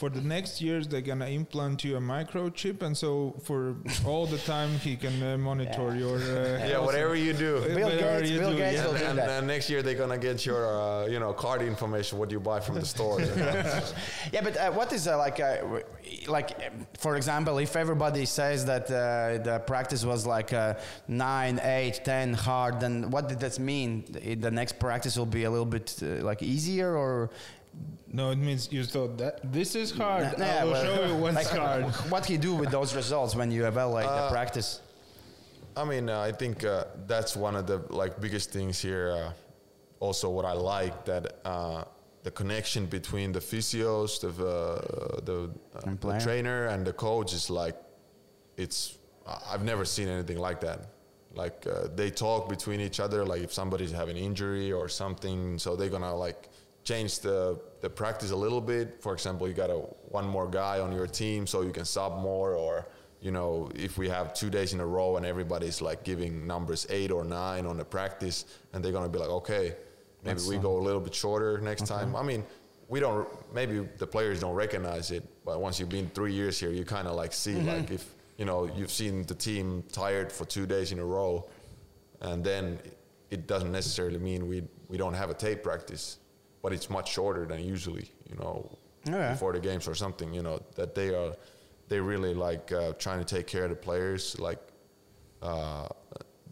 for the next years they're gonna implant you a microchip, and so for all the time he can uh, monitor your. Uh, Yeah, whatever you do. Bill whatever Gates, you Bill do, Gates yeah. will do and, that. and next year they're gonna get your, uh, you know, card information, what you buy from the store. [laughs] Yeah, but uh, what is uh, like, uh, like, um, for example, if everybody says that uh, the practice was like uh, nine, eight, ten hard, then what did that mean? The next practice will be a little bit uh, like easier, or No, it means you thought that this is hard. Nah, I will well, show you what's [laughs] like, hard. What he do with those results when you evaluate the Uh, practice? I mean, uh, I think uh, that's one of the like biggest things here. Uh, also, what I like that uh, the connection between the physios, the uh, the, uh, And the trainer, and the coach is like, it's. I- I've never seen anything like that. Like uh, they talk between each other. Like if somebody's having injury or something, so they're gonna like change the the practice a little bit. For example, you got a one more guy on your team, so you can sub more or you know, if we have two days in a row and everybody's like giving numbers eight or nine on the practice, and they're gonna be like, okay, maybe we go uh, a little bit shorter next time. I mean, we don't. Maybe the players don't recognize it, but once you've been three years here, you kind of like see mm-hmm. like if you know you've seen the team tired for two days in a row, and then it doesn't necessarily mean we we don't have a tape practice, but it's much shorter than usually. You know, Okay. before the games or something. You know that they are they really like uh, trying to take care of the players, like uh,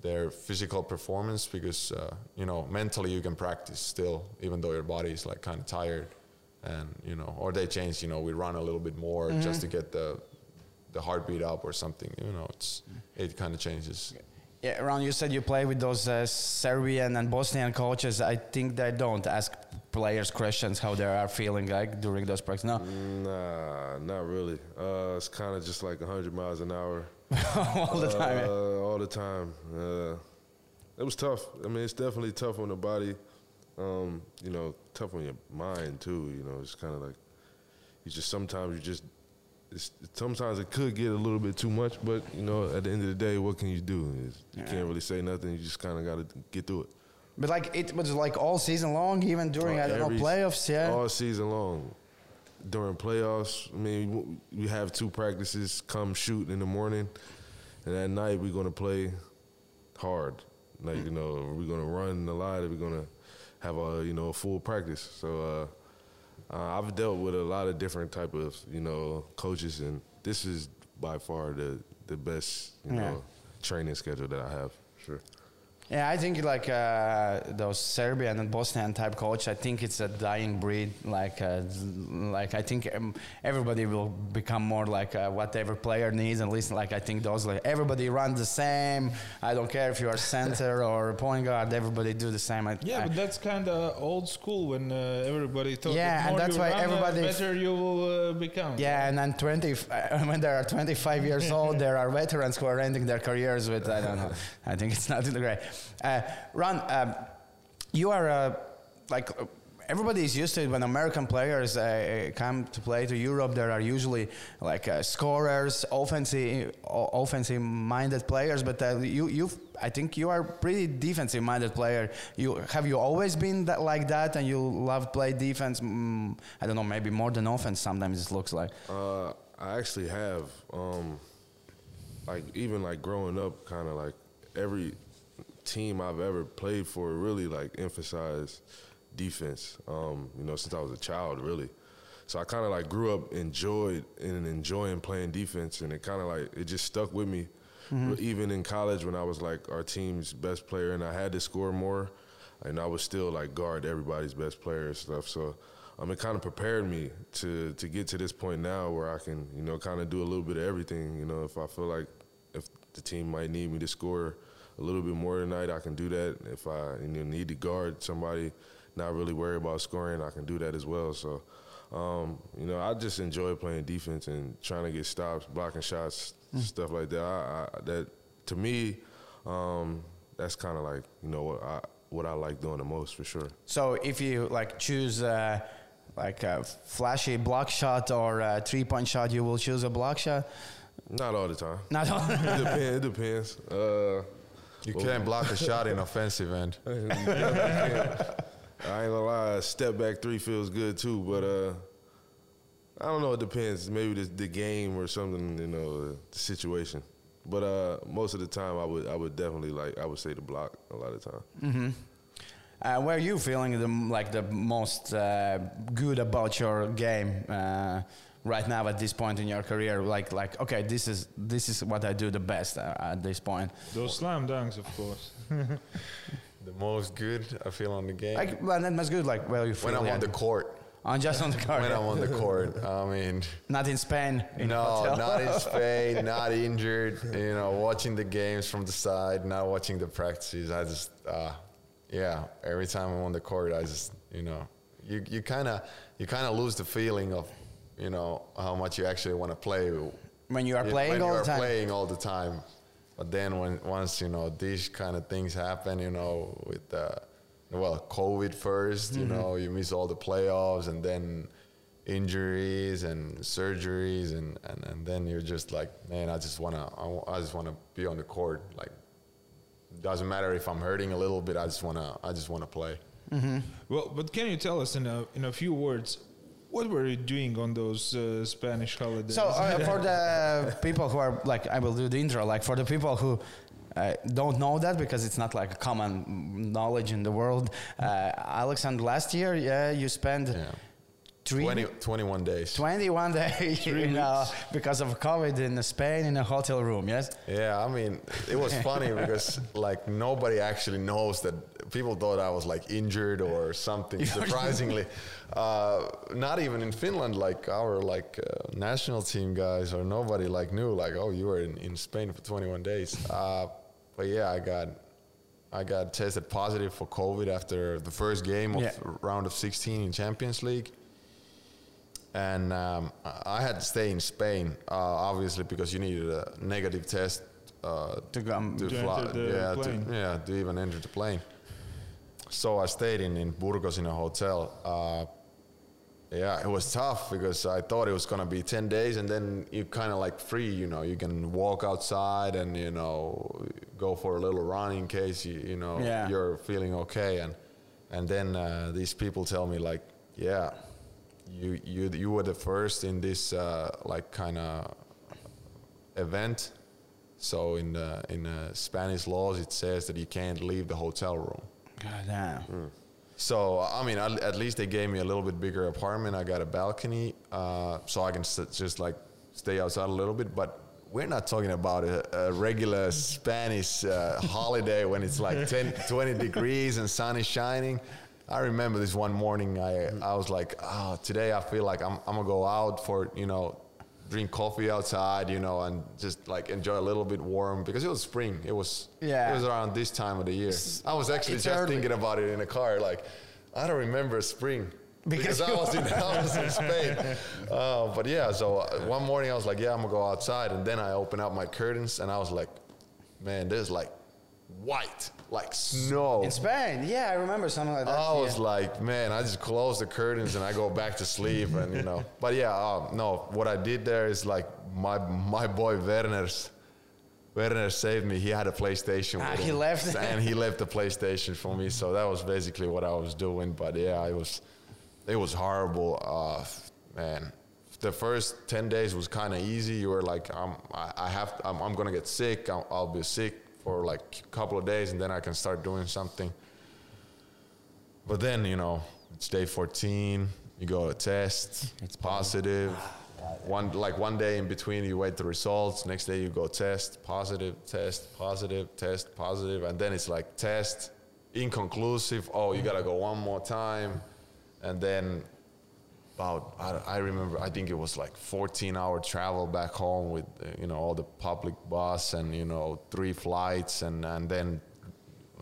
their physical performance, because uh, you know mentally you can practice still, even though your body is like kind of tired, and you know, or they change. You know, we run a little bit more just to get the the heartbeat up or something. You know, it's it kind of changes. Yeah, Ron, you said you play with those uh, Serbian and Bosnian coaches. I think they don't ask players questions how they are feeling like during those practices. No, Nah, not really. Uh, it's kind of just like 100 miles an hour. [laughs] all the time. yeah. Uh, all the time. Uh, it was tough. I mean, it's definitely tough on the body. Um, you know, tough on your mind too. You know, it's kind of like you just sometimes you just. It's, sometimes it could get a little bit too much, but you know, at the end of the day, what can you do? It's- you can't really say nothing. You just kind of got to get through it. But like it was like all season long, even during I don't know Every- playoffs. Yeah. All season long. During playoffs, I mean, we have two practices. Come shoot in the morning, and at night we're gonna play hard. Like you know, we're gonna run a lot. We're gonna have a you know a full practice. So uh, uh, I've dealt with a lot of different type of you know coaches, and this is by far the the best you Yeah. know training schedule that I have. Sure. Yeah, I think like uh, those Serbian and Bosnian type coach. I think it's a dying breed. Like, uh, like I think um, everybody will become more like uh, whatever player needs. At least, like I think those like everybody runs the same. I don't care if you are center [laughs] or point guard. Everybody do the same. I, Yeah, I- but that's kind of old school when uh, everybody thought Yeah, that and that's why run, everybody- better you will uh, become. Yeah, and then 20, uh, [laughs] when they are 25 years [laughs] old, there are veterans who are ending their careers with, I don't know, I think it's not in the great. Uh, Ron, um, you are uh, like, everybody is used to it when American players uh, come to play to Europe. There are usually like uh, scorers, offensive, offensive-minded players, but uh, you, you, I think you are pretty defensive minded player. You have you always been that like that, and you love play defense? Mm, I don't know, maybe more than offense. Sometimes it looks like. Uh, I actually have, um, like even like growing up, kind of like every team I've ever played for really like emphasized defense. Um, you know, since I was a child, really. So I kind of like grew up enjoyed and enjoying playing defense, and it kind of like it just stuck with me. Even in college, when I was like our team's best player, and I had to score more, and I was still like guard everybody's best player and stuff. So um, it kind of prepared me to to get to this point now where I can you know kind of do a little bit of everything. You know, if I feel like if the team might need me to score a little bit more tonight, I can do that. If I you know need to guard somebody, not really worry about scoring, I can do that as well. So. Um, you know, I just enjoy playing defense and trying to get stops, blocking shots, stuff like that. I, I, that to me, um, that's kind of like you know what I what I like doing the most for sure. So if you like choose uh, like a flashy block shot or a three point shot, you will choose a block shot. Not all the time. Not all. [laughs] it [laughs] depends. It depends. Uh, You can't block a shot in [laughs] offensive end. [laughs] I ain't gonna lie, step back three feels good too, but uh, I don't know. It depends. Maybe the, the game or something. You know, the situation. But uh, most of the time, I would I would definitely like I would say the block a lot of time. Mm-hmm. Uh, where are you feeling the like the most uh, good about your game uh, right now at this point in your career? Like like okay, this is this is what I do the best uh, at this point. Those slam dunks, of course. [laughs] The most good I feel on the game Like well, that was good. Like well, you feel when I'm on the court. I'm just on the court. When I'm on the [laughs] court, I mean, not in Spain. In no, hotel. not in [laughs] Spain, not injured. You know, watching the games from the side, not watching the practices. I just, uh, yeah, every time I'm on the court, I just, you know, you you kind of you kind of lose the feeling of, you know, how much you actually want to play when you are Yeah, playing when all you the are time. playing all the time. But then when once you know these kind of things happen, you know, with uh, well, COVID 1st you Mm-hmm. know, you miss all the playoffs, and then injuries and surgeries, and, and, and then you're just like, man, I just wanna, I, I just wanna be on the court. Like, doesn't matter if I'm hurting a little bit. I just wanna, I just wanna play. Well, but can you tell us in a in a few words what were you doing on those uh, Spanish holidays? So uh, [laughs] for the people who are like, I will do the intro. Like for the people who uh, don't know that because it's not like a common knowledge in the world. Uh, Alexander, last year, yeah, you spent Yeah. three. 20, 21 days. 21 days [laughs] you know, because of COVID in Spain in a hotel room, yes? Yeah, I mean, it was funny [laughs] because like nobody actually knows that people thought I was like injured or something. Surprisingly, uh, not even in Finland, like our like uh, national team guys or nobody like knew like, oh, you were in, in Spain for 21 days. Uh, but yeah, I got I got tested positive for COVID after the first game of Yeah. round of 16 in Champions League and um, I had to stay in Spain, uh, obviously because you needed a negative test uh, To come- to To fly, yeah, plane. To, yeah, to even enter the plane. So I stayed in, in Burgos in a hotel. Uh, yeah, it was tough because I thought it was gonna be ten days, and then you kind of like free. You know, you can walk outside and you know go for a little run in case you you know Yeah. you're feeling okay. And and then uh, these people tell me like, yeah, you you you were the first in this uh, like kind of event. So in the in the Spanish laws, it says that you can't leave the hotel room. God damn. So I mean, at, at least they gave me a little bit bigger apartment. I got a balcony, uh, so I can just like stay outside a little bit. But we're not talking about a, a regular Spanish uh, holiday when it's like 10, [laughs] 20 degrees and sun is shining. I remember this one morning. I I was like, oh, today I feel like I'm I'm gonna go out for you know drink coffee outside, you know, and just like enjoy a little bit warm because it was spring. It was Yeah. It was around this time of the year. I was actually It's just early. thinking about it in the car. Like, I don't remember spring [laughs] Because because, I was in I was in Spain. [laughs] Uh, but yeah, so uh, one morning I was like, yeah, I'm gonna go outside, and then I opened up my curtains and I was like, man, there's like white, like snow. In Spain, yeah, I remember something like that. I was yeah. like, man, I just close the curtains and I go back to sleep, and you know. But yeah, uh, no, what I did there is like my my boy Werner's. Werner saved me. He had a PlayStation. Ah, with he him, left. [laughs] and he left the PlayStation for me. So that was basically what I was doing. But yeah, it was, it was horrible. Uh, man, the first ten days was kind of easy. You were like, I'm, I, I have, I'm, I'm gonna get sick. I'll, I'll be sick for like a couple of days, and then I can start doing something. But then, you know, it's day 14, you go to test, it's positive. Ah, one like one day in between, you wait the results. Next day, you go test, positive, test, positive, test, positive, and then it's like test, inconclusive. Oh, you gotta go one more time, and then about I, I remember I think it was like 14 hour travel back home with you know all the public bus and you know three flights and and then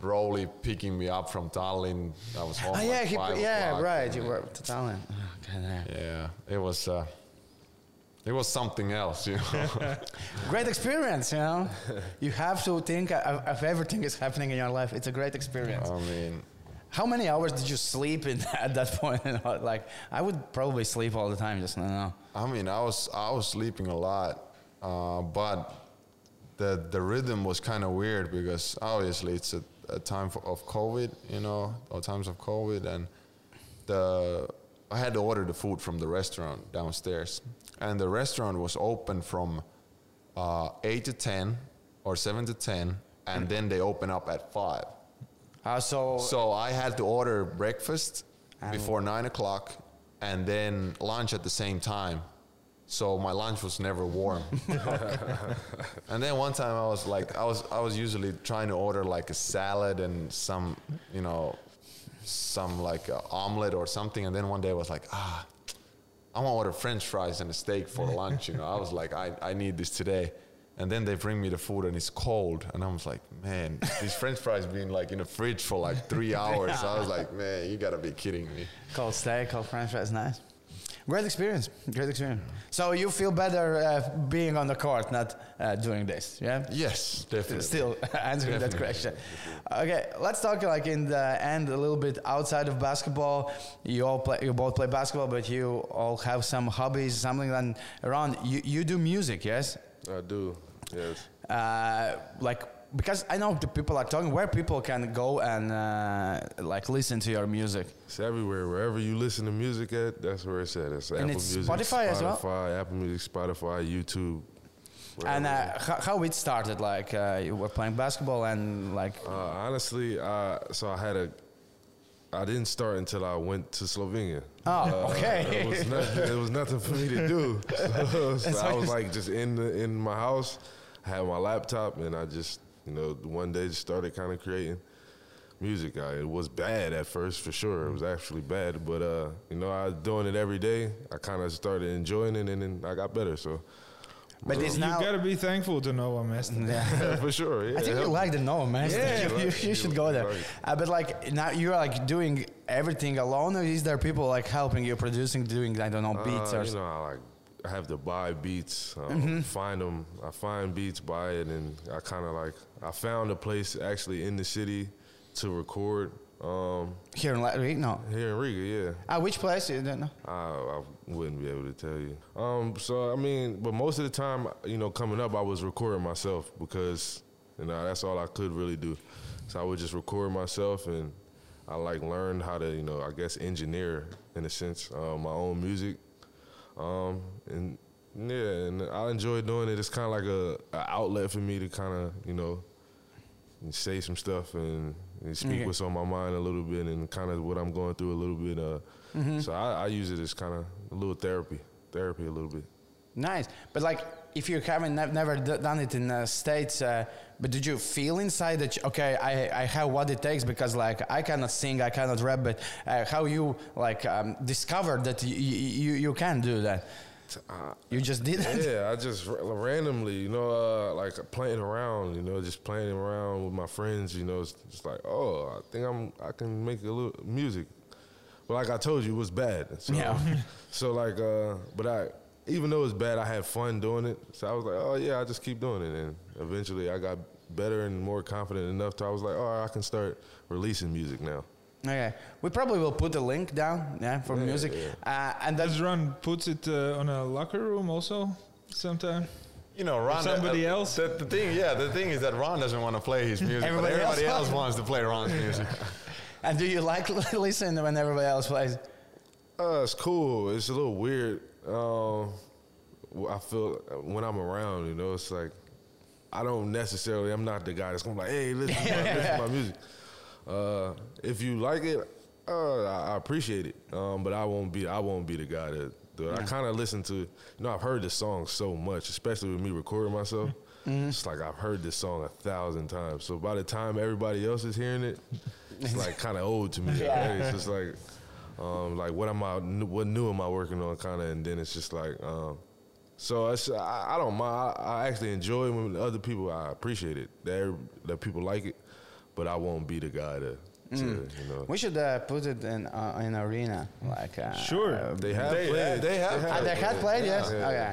Rolly picking me up from Tallinn. I was home. Like yeah, he, yeah, right. You were to Tallinn. Oh, God damn. Yeah, it was. Uh, it was something else, you know. [laughs] Great experience, you know. [laughs] you have to think of, of everything is happening in your life. It's a great experience. I mean, How many hours did you sleep in [laughs] at that point? [laughs] Like I would probably sleep all the time. Just know. I mean, I was I was sleeping a lot, uh, but the the rhythm was kind of weird because obviously it's a, a time for, of COVID, you know, or times of COVID, and the I had to order the food from the restaurant downstairs, and the restaurant was open from uh, eight to ten or seven to ten, and then they open up at five. Uh, so, So I had to order breakfast before nine o'clock, and then lunch at the same time. So my lunch was never warm. [laughs] and then one time I was like, I was I was usually trying to order like a salad and some, you know, some like omelet or something. And then one day I was like, ah, I want to order French fries and a steak for [laughs] lunch. You know, I was like, I, I need this today. And then they bring me the food and it's cold. And I was like, man, these French fries been like in the fridge for like three [laughs] hours. I was like, man, you gotta be kidding me. cold steak, cold french fries, nice. Great experience, great experience. So you feel better uh, being on the court, not uh, doing this, yeah? Yes, definitely. Still [laughs] answering that question. Okay, let's talk like in the end a little bit outside of basketball. You all play, you both play basketball, but you all have some hobbies, something around. You you do music, yes? I do. Yes. Uh, like because I know the people are talking where people can go and uh, like listen to your music. It's everywhere. Wherever you listen to music at, that's where it's at. It's And Apple it's Music, Spotify as well? Spotify, Apple Music, Spotify, YouTube. And uh, how, how it started, like uh, you were playing basketball and like Uh, honestly, uh, so I had a. I didn't start until I went to Slovenia. Oh, Uh, okay. it was nothing. It was nothing for me to do. [laughs] So, so I was like just in the, in my house. I had my laptop, and I just you know one day just started kind of creating music. I, it was bad at first, for sure. It was actually bad, but uh, you know I was doing it every day. I kind of started enjoying it, and then I got better. So but it's You now. gotta be thankful to Novo Mesto. [laughs] Yeah. for sure, yeah. I think you like the Noah man. Yeah, you, you, you should go there. Right. Uh, but like now you're like doing everything alone, or is there people like helping you producing, doing I don't know beats Uh, or? you know, I like I have to buy beats, um, Mm-hmm. find them. I find beats, buy it, and I kind of like I found a place actually in the city to record um, Here in Latvia, no. here in Riga. Yeah, Ah, which place? You don't know. I, I wouldn't be able to tell you. Um, so I mean, but most of the time, you know, coming up, I was recording myself because you know that's all I could really do. So I would just record myself, and I like learned how to, you know, I guess engineer in a sense uh, my own music. Um, and yeah, and I enjoy doing it. It's kind of like a, a outlet for me to kind of, you know, say some stuff and, and speak Okay. what's on my mind a little bit and kind of what I'm going through a little bit. Uh, Mm-hmm. So I, I use it as kind of a little therapy, therapy a little bit. Nice, but like if you haven't nev- never d- done it in the states, uh, but did you feel inside that okay, I I have what it takes because like I cannot sing, I cannot rap, but uh, how you like um, discovered that you, you you can do that? You just did it. Yeah, I just ra- randomly, you know, uh, like playing around, you know, just playing around with my friends, you know, it's just like, oh, I think I'm, I can make a little music. But like I told you, it was bad. So, Yeah. [laughs] so like, uh, but I, even though it was bad, I had fun doing it. So I was like, oh yeah, I just keep doing it, and eventually I got better and more confident enough to I was like, all right, I can start releasing music now. Okay, we probably will put a link down, yeah, for Yeah, music, yeah. Uh, and then Does Ron puts it uh, on a locker room also sometime? You know, Ron. somebody uh, else? The, the thing, yeah, the thing is that Ron doesn't want to play his music, Everybody but everybody else else, wants to play Ron's [laughs] music. and do you like [laughs] listen when everybody else plays? Uh, it's cool. It's a little weird. Um, I feel when I'm around, you know, it's like I don't necessarily. I'm not the guy that's gonna be like, hey, listen, to my, listen to my [laughs] music. Uh, if you like it, uh, I, I appreciate it. Um, but I won't be. I won't be the guy that. Do it. I kind of listen to. You know, I've heard this song so much, especially with me recording myself. It's like I've heard this song a thousand times. So by the time everybody else is hearing it, it's [laughs] like kind of old to me. Yeah. It's just like. Um, like what am I? What new am I working on? Kind of, and then it's just like, um, so it's, I, I don't mind. I, I actually enjoy when other people. I appreciate it that that people like it, but I won't be the guy to, to you know. We should uh, put it in uh, in arena, like uh, Sure. uh, They have They- played. they have Ah, they had played, yes. Yeah. Okay.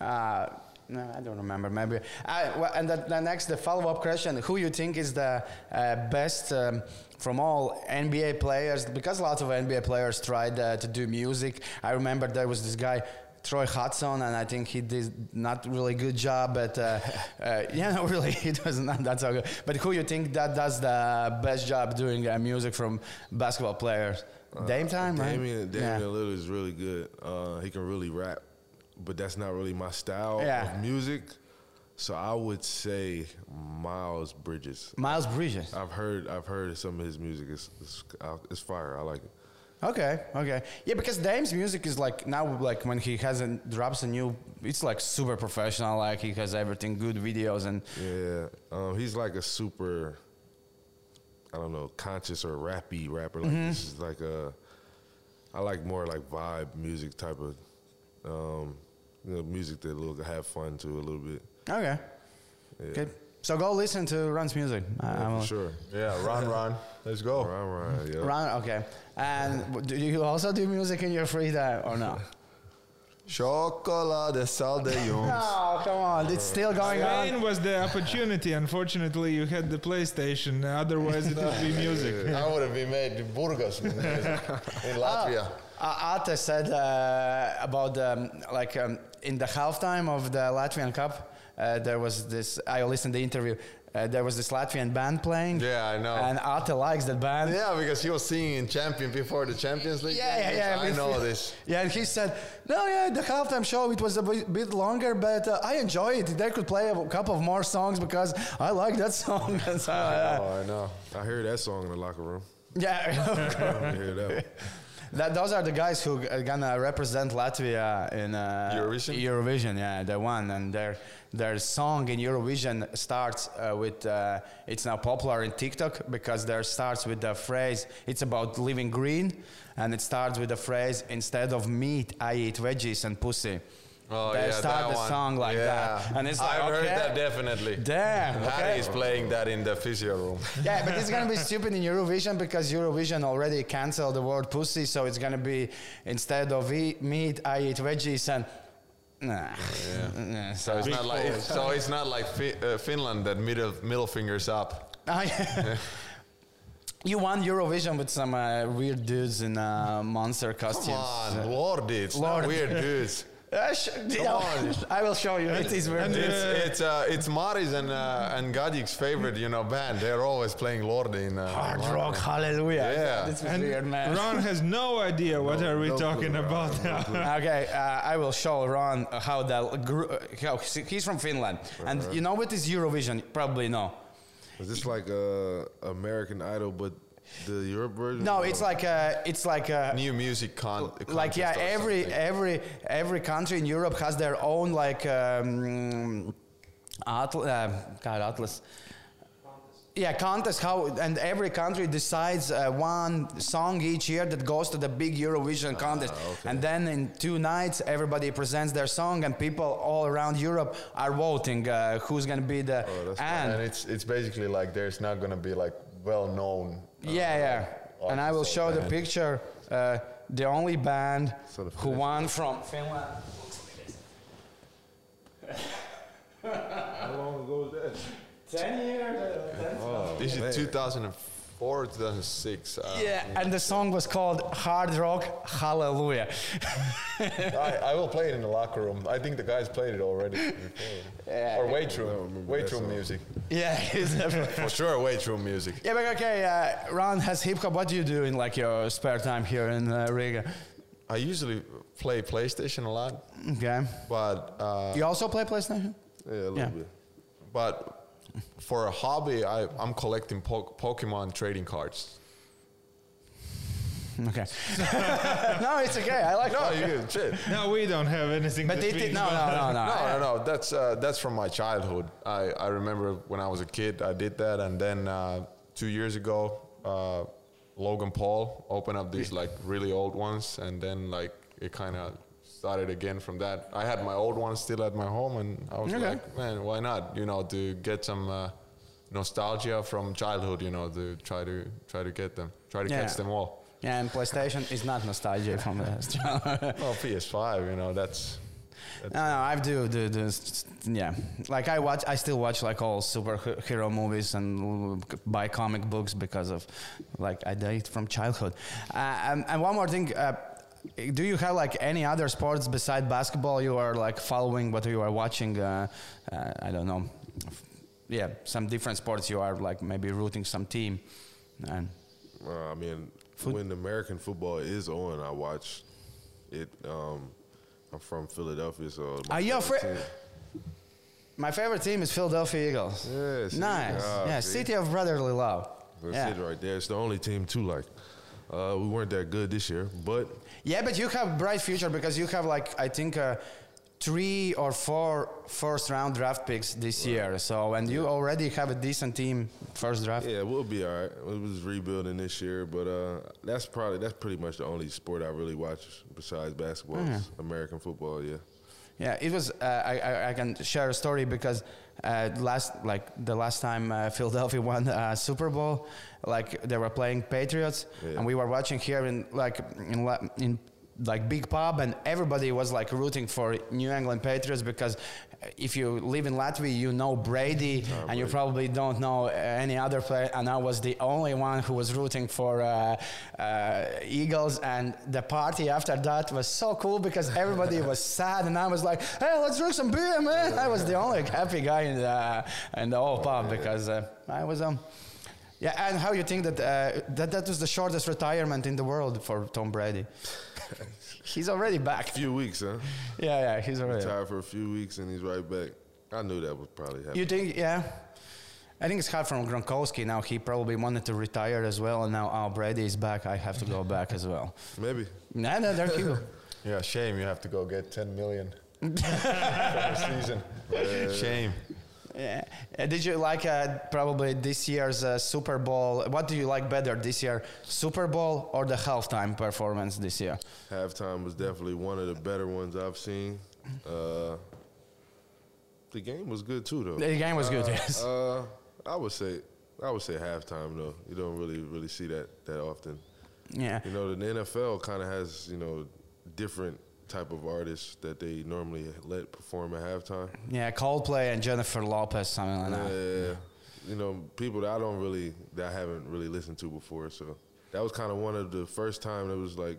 Uh, no, I don't remember. Maybe. Uh, well, and the, the next, the follow-up question: Who you think is the uh, best um, from all NBA players? Because a lot of NBA players tried uh, to do music. I remember there was this guy. Troy Hudson, and I think he did not really good job. But uh, [laughs] uh, yeah, no, really, [laughs] it was not that so good. But who you think that does the best job doing uh, music from basketball players? Dame time, right? Damian, Damian Yeah. Lillard is really good. Uh, he can really rap, but that's not really my style Yeah. of music. So I would say Miles Bridges. Miles Bridges. I've heard I've heard some of his music. It's it's, uh, it's fire. I like it. Okay, okay, yeah, because Dame's music is like now, like when he hasn't drops a new, it's like super professional. Like he has everything, good videos, and Yeah, um, he's like a super, I don't know, conscious or rappy rapper. Like this is like a, I like more like vibe music type of, um, you know, music that will have fun to a little bit. okay, Yeah, good. So go listen to Ron's music. I- I yeah, will- for sure. Yeah, run, run. Let's go. Run, run, yeah. Ron, okay. And do you also do music in your free time or no? Chocolade saldeillons. [laughs] No, come on, it's still going on. Spain was the opportunity. Unfortunately, you had the PlayStation. Otherwise, it would be [laughs] music. I would have been made in Burgos [laughs] in Latvia. Uh, Ate said uh, about um, like um, in the halftime of the Latvian Cup, uh, there was this. I listened to the interview. Uh, there was this Latvian band playing. Yeah, I know. And Ate likes that band. Yeah, because he was singing in Champion before the Champions League. Yeah, yeah, yeah. I with- know this. Yeah, and he said, "No, yeah, the halftime show it was a bit, bit longer, but uh, I enjoy it. They could play a couple of more songs because I like that song." [laughs] So, uh, Oh, I know. I hear that song in the locker room. yeah, [laughs] I hear that. That, those are the guys who are gonna represent Latvia in uh, Eurovision? Eurovision, yeah, they won, and their their song in Eurovision starts uh, with. Uh, it's now popular in TikTok because there starts with the phrase. It's about living green, and it starts with the phrase instead of meat, I eat veggies and pussy. Oh, they yeah, start the one. song like yeah. that, and it's like I've heard okay. that definitely. Damn, okay. Harry is playing that in the physio room. [laughs] Yeah, but it's gonna be stupid in Eurovision because Eurovision already canceled the word pussy, so it's gonna be instead of eat meat, I eat veggies and. Nah. Nah, So it's not like so it's not like fi- uh, Finland that middle middle fingers up. [laughs] Ah, yeah. You won Eurovision with some uh, weird dudes in uh, monster Come costumes. on, Lordi, it's Lordi. weird dudes. [laughs] Uh, sh- [laughs] I will show you. It is very. and, dudes. It's it's uh, it's Maris and uh, and Gadik's favorite, you know, band. They're always playing Lordi in uh, Hard rock, hallelujah. Yeah. This is And weird, man. Ron has no idea what are we no talking clue, about Ron, no now. clue. Okay, uh, I will show Ron how that grew. Uh, how he's from Finland, and you know what is Eurovision? Probably no. Is this like uh, American Idol, but the Europe version? No, it's like a, it's like a, new music con. like yeah. contest Every something. every every country in Europe has their own like um, atl- uh, God, atlas. Yeah, contest how and every country decides uh, one song each year that goes to the big Eurovision contest, and then in two nights everybody presents their song and people all around Europe are voting uh, who's gonna be the that's and and it's it's basically like there's not gonna be like well known. Yeah, yeah. And I will show or the picture. Uh, the only band So the who won from Finland. How long ago was that? Ten years. Oh, This man. is 2004, 2006. Uh, Yeah, and the song was called Hard Rock Hallelujah. [laughs] I, I will play it in the locker room. I think the guys played it already. [laughs] Yeah. or weight I room. Weight room music. yeah, [laughs] it's never- For sure, weight room music. yeah, but okay. Uh, Ron has hip hop. What do you do in like your spare time here in uh, Riga? I usually play PlayStation a lot, Okay. but uh, You also play PlayStation? Yeah, a little Yeah. bit. but for a hobby, I, I'm collecting po- Pokemon trading cards. Okay. [laughs] no, it's okay. I like. No, you get shit. No, we don't have anything But to it, speak no, no, no, [laughs] no. No, no, no. That's uh, that's from my childhood. I, I remember when I was a kid, I did that, and then uh, two years ago, uh, Logan Paul opened up these like really old ones, and then like it kind of started again from that. I had my old ones still at my home, and I was Okay. like, man, why not? You know, to get some uh, nostalgia from childhood. You know, to try to try to get them, try to Yeah. catch them all. Yeah, and PlayStation is not nostalgia from the. [laughs] Well, PS5, you know, that's. that's No, no, I do do this. Yeah, like I watch, I still watch like all superhero movies and buy comic books because of like I did it from childhood. Uh, and, and one more thing, uh, do you have like any other sports beside basketball you are like following what you are watching uh, uh, i don't know yeah some different sports you are like maybe rooting some team and Uh, I mean, when American football is on, I watch it. Um, I'm from Philadelphia, so my Are you favorite afraid- my favorite team is philadelphia eagles see? nice Ah, yeah see? city of brotherly love That's yeah. it right there. It's the only team too. Like, uh, we weren't that good this year, but Yeah, but you have bright future because you have like I think uh, three or four first round draft picks this year. So and you already have a decent team first draft. yeah, we'll be all right. We was rebuilding this year, but uh, that's probably that's pretty much the only sport I really watch besides basketball. is American football, yeah. Yeah, it was. Uh, I, I I can share a story because uh, last like the last time uh, Philadelphia [laughs] won uh, Super Bowl, like they were playing Patriots, Yeah. and we were watching here in like in in like big pub, and everybody was like rooting for New England Patriots because if you live in Latvia, you know Brady, and you probably don't know any other player. And I was the only one who was rooting for uh, uh, Eagles, and the party after that was so cool because everybody [laughs] was sad, and I was like, "Hey, let's drink some beer, man!" I was the only happy guy in the in the whole pub because uh, I was um. Yeah, and how you think that, uh, that that was the shortest retirement in the world for Tom Brady? [laughs] he's already back. A few weeks, huh? Yeah, yeah, he's already. Retired for a few weeks and he's right back. I knew that would probably happen. You think, yeah? I think it's hard from Gronkowski now. He probably wanted to retire as well, and now oh Brady is back. I have to go back as well. [laughs] Maybe. No, no, there you go. [laughs] Yeah, shame you have to go get 10 million for the season. Shame. Yeah. Uh, did you like uh, probably this year's uh, Super Bowl? What do you like better this year, Super Bowl or the halftime performance this year? Halftime was definitely one of the better ones I've seen. Uh, the game was good too, though. The game was good, Uh, yes. Uh, I would say, I would say halftime though. You don't really, really see that that often. Yeah. You know, the NFL kind of has you know different type of artists that they normally let perform at halftime. Yeah, Coldplay and Jennifer Lopez, something like that. Yeah, you know, people that I don't really, that I haven't really listened to before. So that was kind of one of the first time it was like,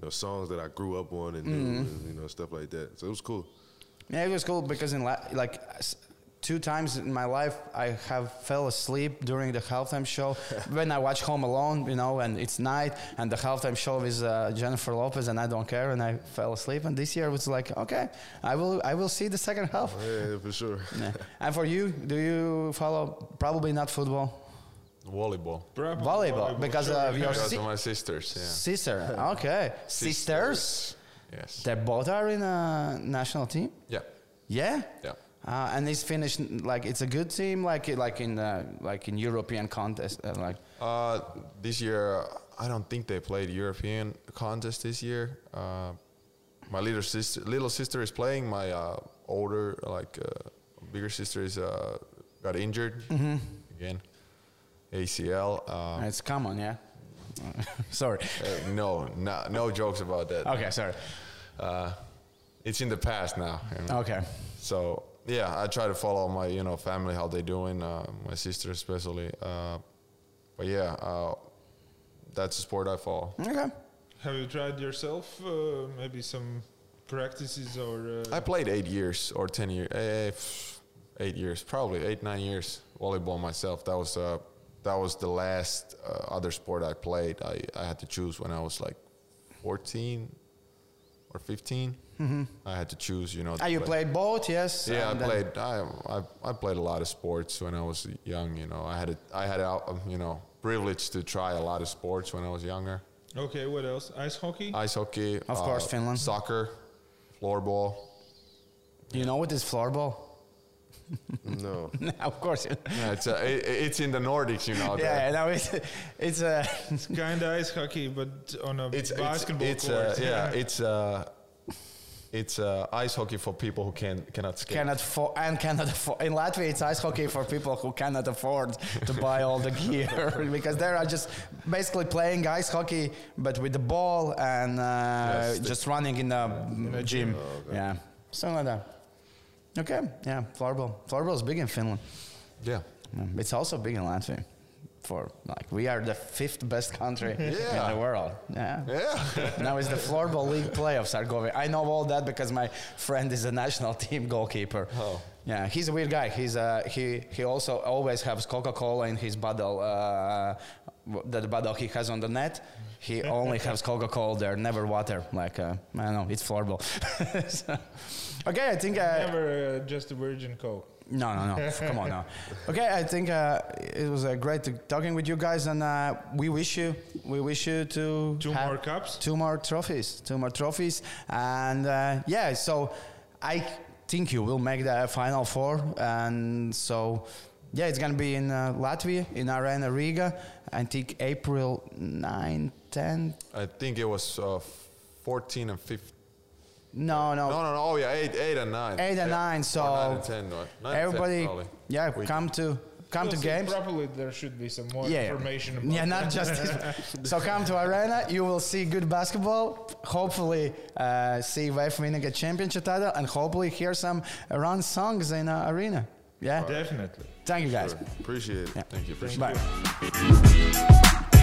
you know, songs that I grew up on and Mm-hmm. and, you know, stuff like that. So it was cool. Yeah, it was cool because in la- like two times in my life I have fell asleep during the halftime show [laughs] when I watch Home Alone, you know, and it's night and the halftime show is uh, Jennifer Lopez and I don't care and I fell asleep. And this year it was like, okay, I will I will see the second half. Yeah, for sure. [laughs] Yeah. And for you, do you follow probably not football, Volleyball. Probably volleyball because sure. of your Because si- of my sisters, yeah. sister? [laughs] Okay, sisters. Yes. They both are in a national team. Yeah. Yeah. Yeah. Uh, and it's finished like it's a good team, like like in the like in European contest, uh, like Uh, this year, I don't think they played European contest this year. Uh, my little sister, little sister is playing. My uh, older, like uh, bigger sister, is uh, got injured again, ACL. Uh, it's common, yeah. [laughs] sorry. uh, no, no, no jokes about that. Okay, sorry. Uh, it's in the past now. you know. Okay. So yeah, I try to follow my you know family how they doing. Uh, my sister especially. Uh, but yeah, uh, that's a sport I follow. Okay. Have you tried yourself? Uh, maybe some practices or. Uh, I played eight years or ten years. Eh, eight years, probably eight nine years volleyball myself. That was uh, that was the last uh, other sport I played. I, I had to choose when I was like fourteen or 15 Mm-hmm. I had to choose. You know. to Ah, you play. played both, yes. Yeah, I played. I, I I played a lot of sports when I was young. You know, I had a, I had a, um, you know privilege to try a lot of sports when I was younger. okay, what else? Ice hockey? Ice hockey, uh, Of course, Finland. Soccer, floorball. You know what is floorball? [laughs] [laughs] No. of course. Yeah, it's uh, it, it's in the Nordics, you know. yeah, no, it's it's uh, kind of ice hockey, but on a it's basketball it's, court. it's [laughs] uh, yeah, it's uh, it's uh, ice hockey for people who can cannot skate. cannot afford and cannot afford. In Latvia, it's ice hockey for people who cannot afford to buy all the gear [laughs] because they are just basically playing ice hockey, but with the ball and uh, Yes, just running in the gym. Yeah, something like that. Okay, yeah, floorball. Floorball is big in Finland. Yeah, It's also big in Latvia. For like we are the fifth best country [laughs] Yeah. in the world. Yeah. Yeah. now it's the floorball league playoffs are going. I know all that because my friend is a national [laughs] team goalkeeper. Oh. Yeah, he's a weird guy. He's uh, he he also always has Coca Cola in his bottle. Uh, w- the bottle he has on the net. He only [laughs] has Coca Cola there, never water. Like uh, I don't know, it's floorball. So- okay, I think. Uh, Never uh, just a virgin coke. No, no, no. [laughs] Come on now. Okay, I think uh, it was uh, great to talking with you guys, and uh, we wish you, we wish you to Two have more cups? two more trophies, two more trophies, and uh, yeah. So I think you will make the final four, and so yeah, it's gonna be in uh, Latvia in Arena Riga. I think April 9, 10. I think it was uh, 14 and 15. No, no, No, no, no. Oh, yeah, 8, 8 and 9. eight and Yeah. nine. Or So 9 and 10. No, 9 and 10 everybody, yeah, We- come to come to Well, so games. Probably there should be some more yeah. information about Yeah, not just [laughs] so come to Arena, you will see good basketball. Hopefully, uh, see VEF winning a championship title, and hopefully hear some run songs in uh, Arena. Yeah. Definitely. Thank you guys. Appreciate it. Yeah. Thank you. Appreciate Bye. it.